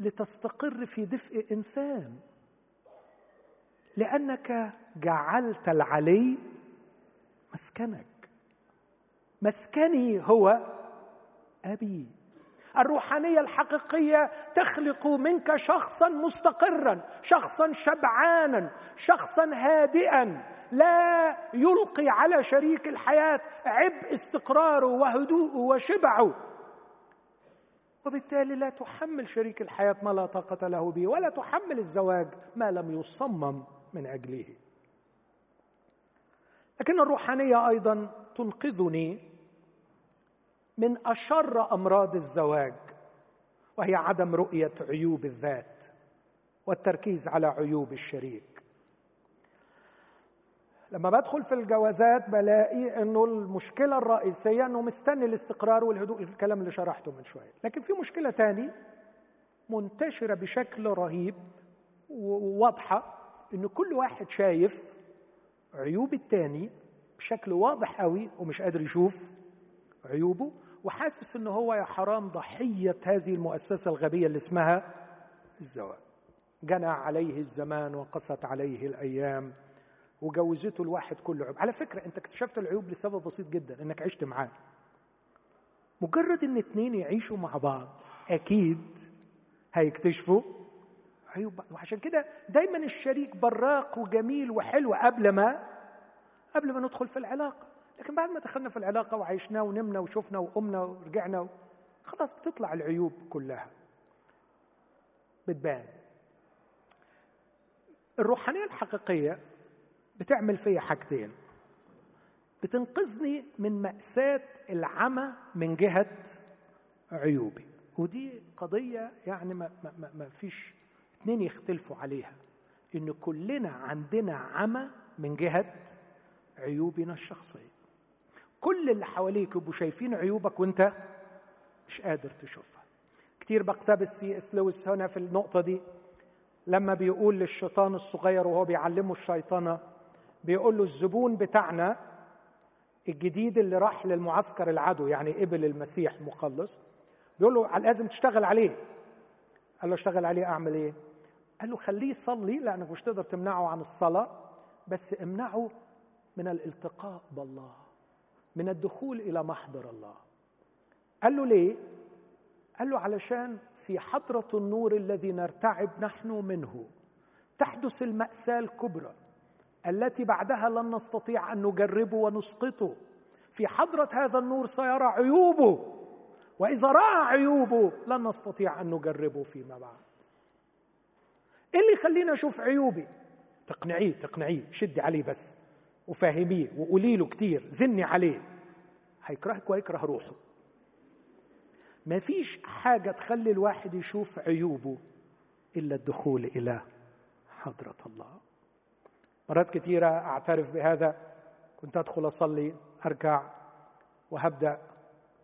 S1: لتستقر في دفء إنسان. لأنك جعلت العلي مسكنك. مسكني هو أبي. الروحانية الحقيقية تخلق منك شخصا مستقرا شخصا شبعانا شخصا هادئا. لا يلقي على شريك الحياة عبء استقراره وهدوءه وشبعه وبالتالي لا تحمل شريك الحياة ما لا طاقة له به ولا تحمل الزواج ما لم يصمم من أجله. لكن الروحانية أيضا تنقذني من أشر أمراض الزواج وهي عدم رؤية عيوب الذات والتركيز على عيوب الشريك. لما بدخل في الجوازات بلاقي إنه المشكلة الرئيسية إنه مستني الاستقرار والهدوء الكلام اللي شرحته من شوية. لكن في مشكلة تاني منتشرة بشكل رهيب وواضحة إن كل واحد شايف عيوب التاني بشكل واضح قوي ومش قادر يشوف عيوبه وحاسس إن هو يا حرام ضحية هذه المؤسسة الغبية اللي اسمها الزواج. جنى عليه الزمان وقست عليه الأيام وجوزته الواحد كل عيوب. على فكرة أنت اكتشفت العيوب لسبب بسيط جدا إنك عشت معاه. مجرد إن اتنين يعيشوا مع بعض أكيد هيكتشفوا عيوب. وعشان كده دايما الشريك براق وجميل وحلو قبل ما قبل ما ندخل في العلاقة. لكن بعد ما دخلنا في العلاقة وعيشنا ونمنا وشفنا وقمنا ورجعنا خلاص بتطلع العيوب كلها. بتبان. الروحانية الحقيقية بتعمل فيا حاجتين. بتنقذني من مأساة العمى من جهة عيوبي. ودي قضية يعني ما, ما, ما فيش اتنين يختلفوا عليها. إن كلنا عندنا عمى من جهة عيوبنا الشخصية. كل اللي حواليك يبقوا شايفين عيوبك وانت مش قادر تشوفها. كتير بقتبس سي إس لويس هنا في النقطة دي لما بيقول للشيطان الصغير وهو بيعلمه الشيطنة بيقول له الزبون بتاعنا الجديد اللي راح للمعسكر العدو يعني قبل المسيح مخلص بيقول له لازم تشتغل عليه. قال له أشتغل عليه؟ أعمل إيه؟ قال له خليه يصلي لأنك مش تقدر تمنعه عن الصلاة بس امنعه من الالتقاء بالله من الدخول إلى محضر الله. قال له ليه؟ قال له علشان في حضرة النور الذي نرتعب نحن منه. تحدث المأساة الكبرى التي بعدها لن نستطيع أن نجربه ونسقطه. في حضرة هذا النور سيرى عيوبه وإذا رأى عيوبه لن نستطيع أن نجربه فيما بعد. إيه اللي يخليني أشوف عيوبي؟ تقنعيه تقنعيه شدي عليه بس. وفهميه وقولي له كتير زني عليه. هيكرهك ويكره روحه. ما فيش حاجة تخلي الواحد يشوف عيوبه إلا الدخول إلى حضرة الله. مرات كثيرة أعترف بهذا كنت أدخل أصلي أركع وهبدأ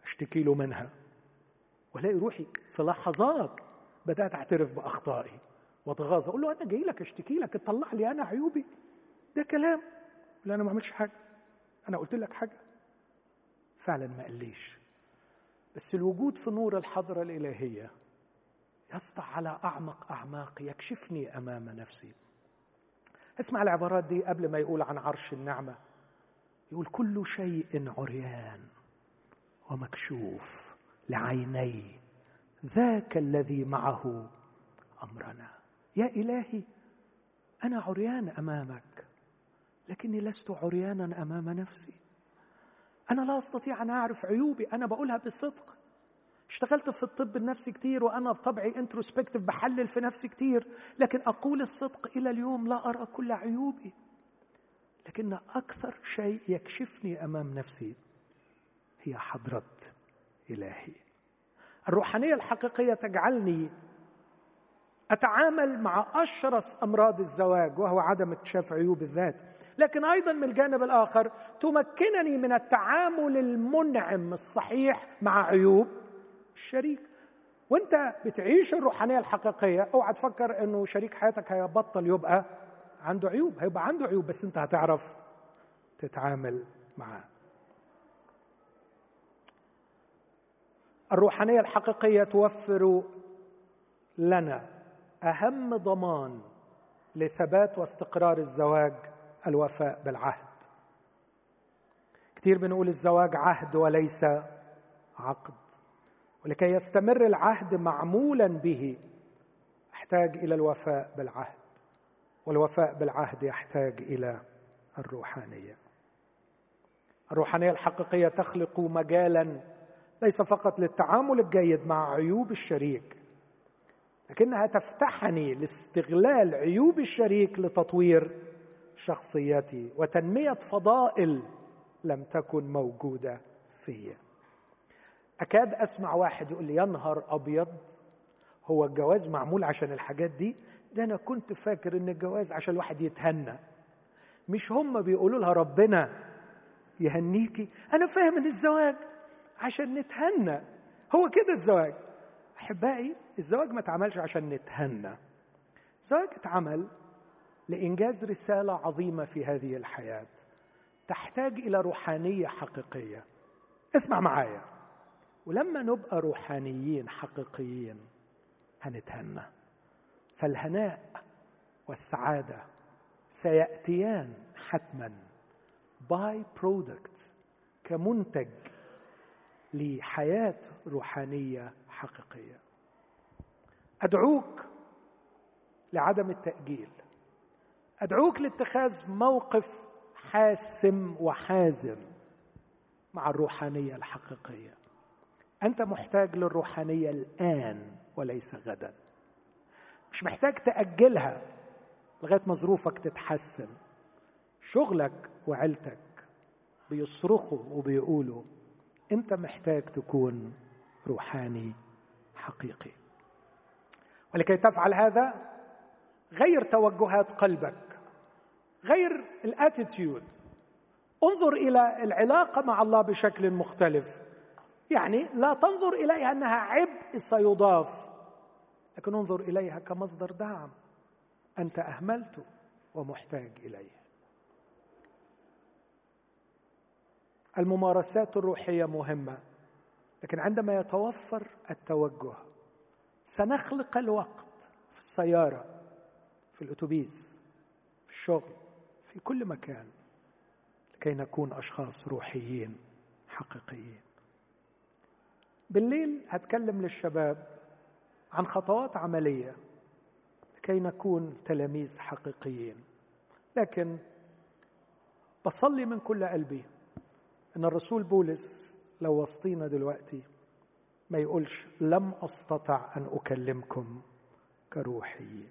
S1: أشتكي له منها. وألاقي روحي في لحظات بدأت أعترف بأخطائي وأتغاظ أقول له أنا جاي لك أشتكي لك تطلع لي أنا عيوبي. ده كلام. لا أنا ما عملتش حاجة. أنا قلت لك حاجة. فعلا ما قاليش بس الوجود في نور الحضرة الإلهية يسطع على أعمق أعماق يكشفني أمام نفسي. اسمع العبارات دي قبل ما يقول عن عرش النعمة. يقول كل شيء عريان ومكشوف لعيني. ذاك الذي معه أمرنا. يا إلهي أنا عريان أمامك. لكني لست عريانا أمام نفسي. أنا لا أستطيع أن أعرف عيوبي. أنا بقولها بصدق. اشتغلت في الطب النفسي كتير وأنا بطبعي انتروسبكتيف بحلل في نفسي كتير. لكن أقول الصدق إلى اليوم لا أرى كل عيوبي. لكن أكثر شيء يكشفني أمام نفسي هي حضرة إلهي. الروحانية الحقيقية تجعلني أتعامل مع أشرس أمراض الزواج وهو عدم اكتشاف عيوب الذات لكن أيضا من الجانب الآخر تمكنني من التعامل المنعم الصحيح مع عيوب الشريك. وأنت بتعيش الروحانية الحقيقية أوعى تفكر إنه شريك حياتك هيبطل يبقى عنده عيوب هيبقى عنده عيوب بس أنت هتعرف تتعامل معاه. الروحانية الحقيقية توفر لنا أهم ضمان لثبات واستقرار الزواج الوفاء بالعهد. كثير بنقول الزواج عهد وليس عقد ولكي يستمر العهد معمولا به احتاج إلى الوفاء بالعهد والوفاء بالعهد يحتاج إلى الروحانية. الروحانية الحقيقية تخلق مجالا ليس فقط للتعامل الجيد مع عيوب الشريك لكنها تفتحني لاستغلال عيوب الشريك لتطوير شخصيتي وتنمية فضائل لم تكن موجودة فيا. أكاد أسمع واحد يقول لي يا نهار أبيض هو الجواز معمول عشان الحاجات دي؟ ده أنا كنت فاكر إن الجواز عشان الواحد يتهنى. مش هم بيقولوا لها ربنا يهنيكي؟ أنا فاهم إن الزواج عشان نتهنى. هو كده الزواج. أحبائي الزواج ما اتعملش عشان نتهنى. الزواج اتعمل لإنجاز رسالة عظيمة في هذه الحياة تحتاج إلى روحانية حقيقية. اسمع معايا. ولما نبقى روحانيين حقيقيين هنتهنى. فالهناء والسعادة سيأتيان حتما by-product كمنتج لحياة روحانية حقيقية. أدعوك لعدم التأجيل. أدعوك لاتخاذ موقف حاسم وحازم مع الروحانية الحقيقية. أنت محتاج للروحانية الآن وليس غدا. مش محتاج تأجلها لغاية ما ظروفك تتحسن. شغلك وعيلتك بيصرخوا وبيقولوا أنت محتاج تكون روحاني حقيقي. ولكي تفعل هذا غير توجهات قلبك غير الأتيتيود. انظر إلى العلاقة مع الله بشكل مختلف. يعني لا تنظر إليها أنها عبء سيضاف لكن انظر إليها كمصدر دعم. أنت اهملته ومحتاج إليه. الممارسات الروحية مهمة. لكن عندما يتوفر التوجه سنخلق الوقت في السيارة في الأتوبيس في الشغل في كل مكان لكي نكون أشخاص روحيين حقيقيين. بالليل هتكلم للشباب عن خطوات عملية لكي نكون تلاميذ حقيقيين. لكن بصلي من كل قلبي إن الرسول بولس لو وسطينا دلوقتي ما يقولش لم أستطع أن أكلمكم كروحيين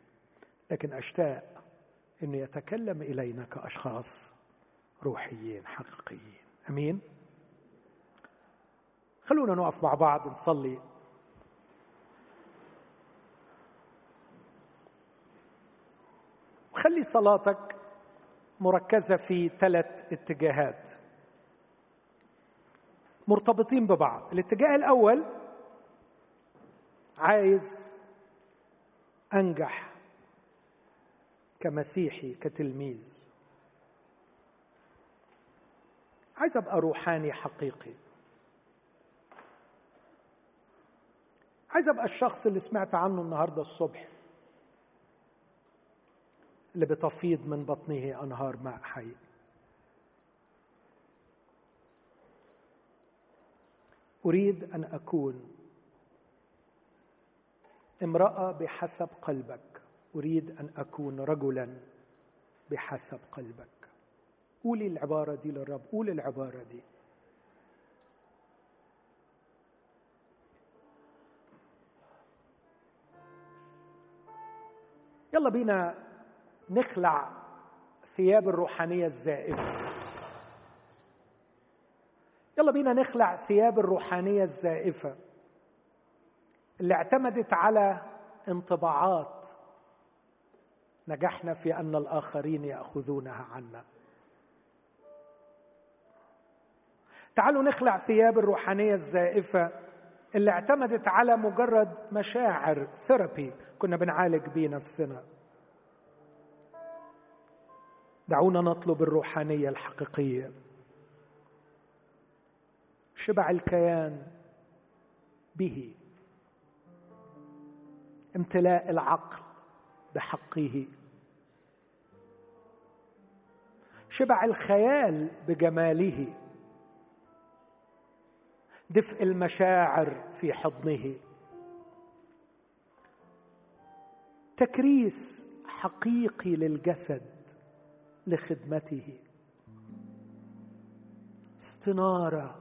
S1: لكن أشتاق إنه يتكلم إلينا كأشخاص روحيين حقيقيين. أمين؟ خلونا نقف مع بعض نصلي. وخلي صلاتك مركزة في ثلاث اتجاهات. مرتبطين ببعض. الاتجاه الأول عايز أنجح كمسيحي كتلميذ. عايز أبقى روحاني حقيقي. عايز أبقى الشخص اللي سمعت عنه النهارده الصبح. اللي بتفيض من بطنه أنهار ماء حي. أريد أن أكون. امرأة بحسب قلبك. أريد أن أكون رجلا بحسب قلبك. قولي العبارة دي للرب. قول العبارة دي. يلا بينا نخلع ثياب الروحانية الزائفة. يلا بينا نخلع ثياب الروحانية الزائفة اللي اعتمدت على انطباعات نجحنا في أن الآخرين يأخذونها عنا. تعالوا نخلع ثياب الروحانية الزائفة اللي اعتمدت على مجرد مشاعر ثيرابي. كنا بنعالج بيه نفسنا. دعونا نطلب الروحانية الحقيقية. شبع الكيان به امتلاء العقل بحقه. شبع الخيال بجماله. دفء المشاعر في حضنه. تكريس حقيقي للجسد لخدمته. استنارة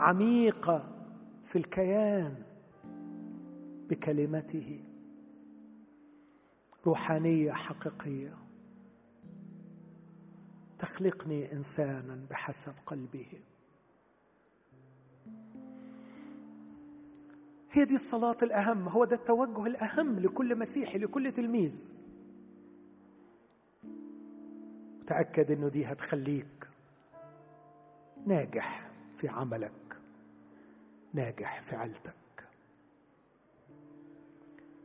S1: عميقه في الكيان بكلمته. روحانية حقيقية. تخلقني إنسانا بحسب قلبه. هي دي الصلاة الأهم. هو ده التوجه الأهم لكل مسيحي لكل تلميذ. تأكد أنه دي هتخليك ناجح في عملك. ناجح في عيلتك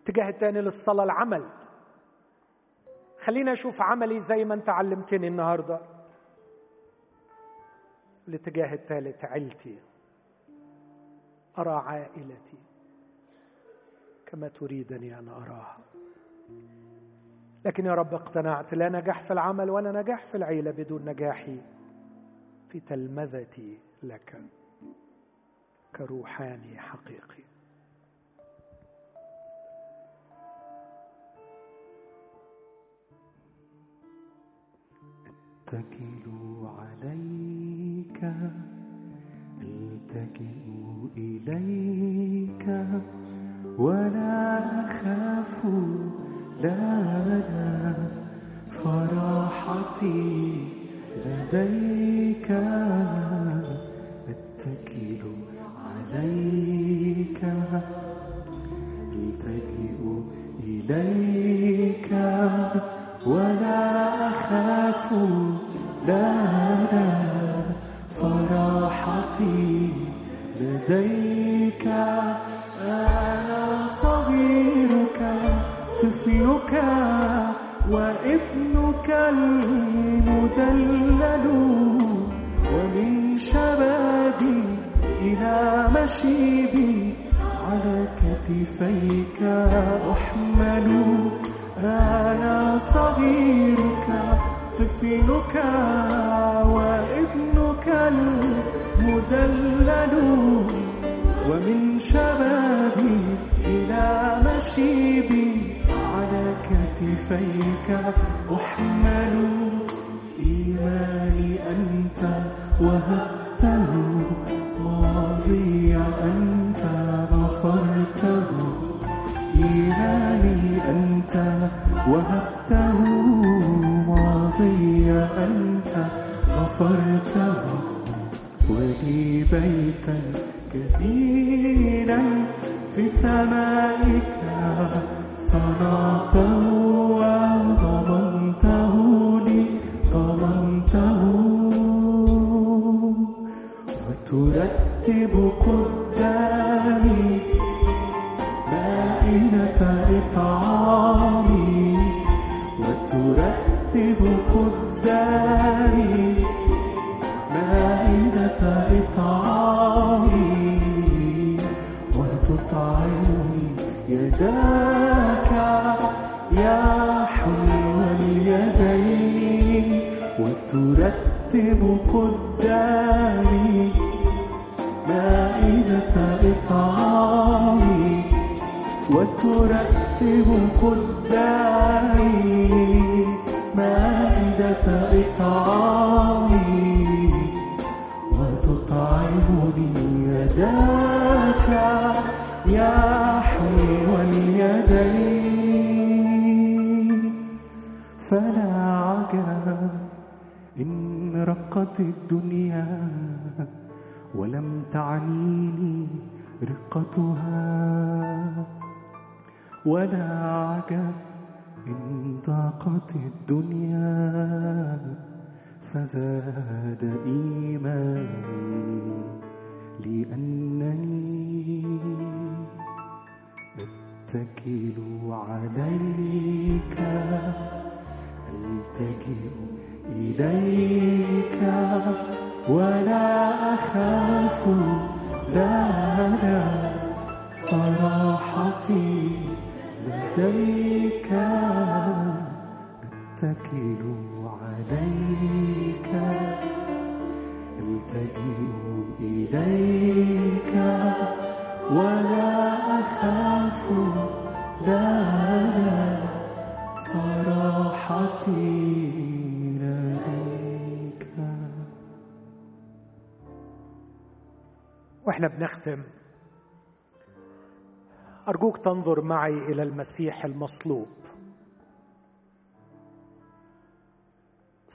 S1: الاتجاه الثاني للصلاة العمل. خليني أشوف عملي زي ما أنت علمتني النهاردة. الاتجاه الثالث عيلتي أرى عائلتي كما تريدني أن أراها. لكن يا رب اقتنعت لا نجاح في العمل ولا نجاح في العيلة بدون نجاحي في تلمذتي لك. كروحاني حقيقي.
S2: أتكل عليك التجئ إليك ولا أخاف لا لا فرحتي لديك. عليك التجئ إليك. ولا أخاف. لا لا فرحتي لديك. طفلك وابنك المدلل. إلى مشيبي على كتفيك أحمل أنا صغيرك طفلك وابنك المدلل ومن شبابي إلى مشيبي كتفيك أحمل إيماني أنت وهبته. وهبته ماضي أنت غفرته ولي بيتا كبيرا في سمائك صنعته وضمنته لي ضمنته وترتب قدامي وترتب قدامي مائدة إطعامي وتطعمني يداي يا حلو اليدين وترتب قدامي مائدة إطعامي وترتب قدامي إطعامي وتطعمني يداك يا حلو اليدين. فلا عجب إن رقت الدنيا ولم تعنيني رقتها. ولا عجب إن ضاقت الدنيا فزاد إيماني لأنني أتكل عليك ألتجئ إليك ولا أخاف لا لا فراحتي لديك أتكل عليك ألتجئ إليك. ولا أخاف لا فراحتي لديك.
S1: وإحنا بنختم. أرجوك تنظر معي إلى المسيح المصلوب.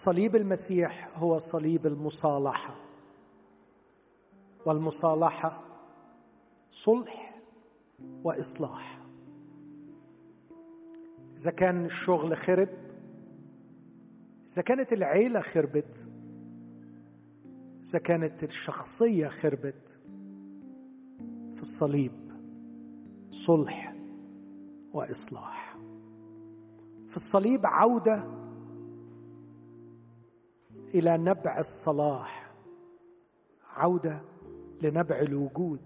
S1: صليب المسيح هو صليب المصالحة. والمصالحة صلح وإصلاح. إذا كان الشغل خرب إذا كانت العيلة خربت إذا كانت الشخصية خربت في الصليب صلح وإصلاح. في الصليب عودة إلى نبع الصلاح. عودة لنبع الوجود.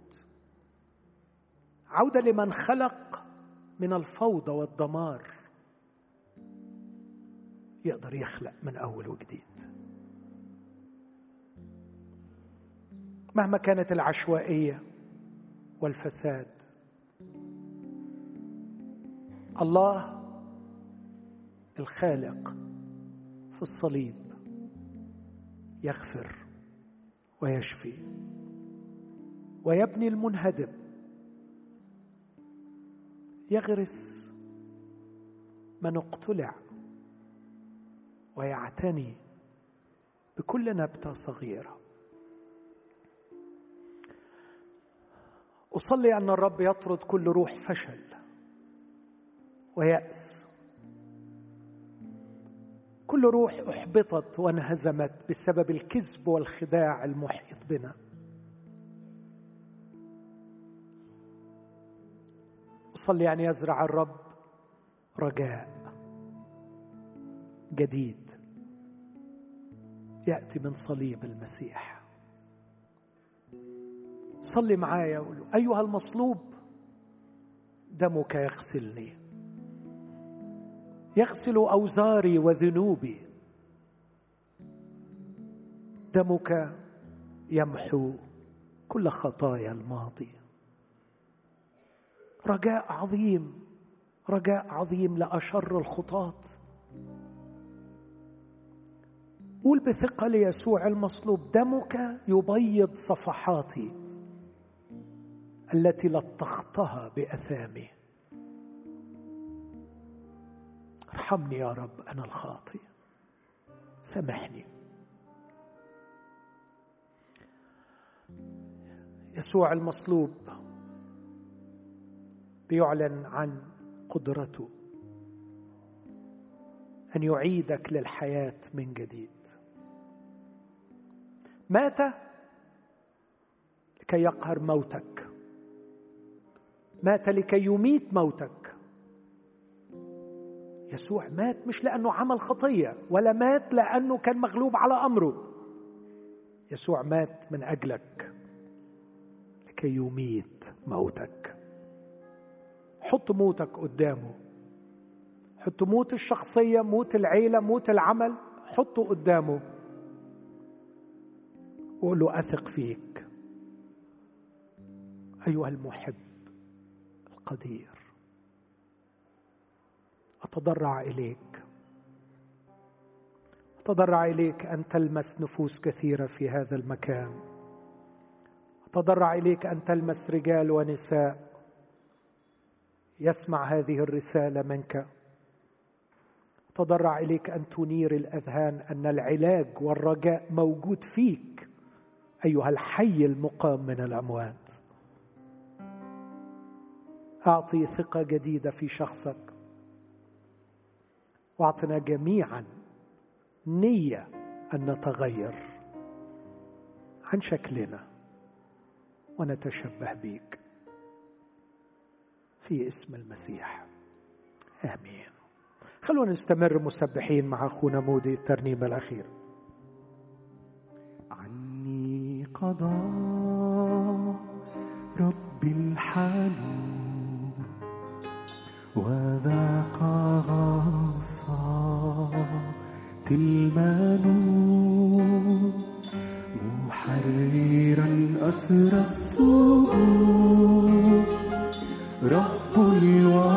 S1: عودة لمن خلق من الفوضى والدمار. يقدر يخلق من أول وجديد. مهما كانت العشوائية والفساد الله الخالق في الصليب. يغفر ويشفي. ويبني المنهدم. يغرس من اقتلع ويعتني بكل نبتة صغيرة. أصلي أن الرب يطرد كل روح فشل ويأس كل روح احبطت وانهزمت بسبب الكذب والخداع المحيط بنا. أصلي أن يزرع الرب رجاء جديد. يأتي من صليب المسيح. صلي معايا وقول أيها المصلوب دمك يغسلني. يغسل أوزاري وذنوبي. دمك يمحو كل خطايا الماضي. رجاء عظيم رجاء عظيم لاشر الخطاة. قول بثقة ليسوع المصلوب دمك يبيض صفحاتي التي لطختها بأثامي. ارحمني يا رب أنا الخاطئ. سامحني. يسوع المصلوب بيعلن عن قدرته أن يعيدك للحياة من جديد. مات لكي يقهر موتك. مات لكي يميت موتك. يسوع مات مش لأنه عمل خطية ولا مات لأنه كان مغلوب على أمره. يسوع مات من أجلك لكي يميت موتك. حط موتك قدامه. حط موت الشخصية موت العيلة موت العمل. حطه قدامه. وقول له أثق فيك. أيها المحب القدير. أتضرع إليك. أتضرع إليك أن تلمس نفوس كثيرة في هذا المكان. أتضرع إليك أن تلمس رجال ونساء. يسمع هذه الرسالة منك. أتضرع إليك أن تنير الأذهان أن العلاج والرجاء موجود فيك. أيها الحي المقام من الأموات. أعطي ثقة جديدة في شخصك. واعطنا جميعا نية أن نتغير عن شكلنا ونتشبه بيك. في اسم المسيح. آمين. خلونا نستمر مسبحين مع أخونا مودي الترنيمه الاخيره
S2: عني قضى رب الحنون وذاق غصات المنون محررا أسر الصدور رب الورى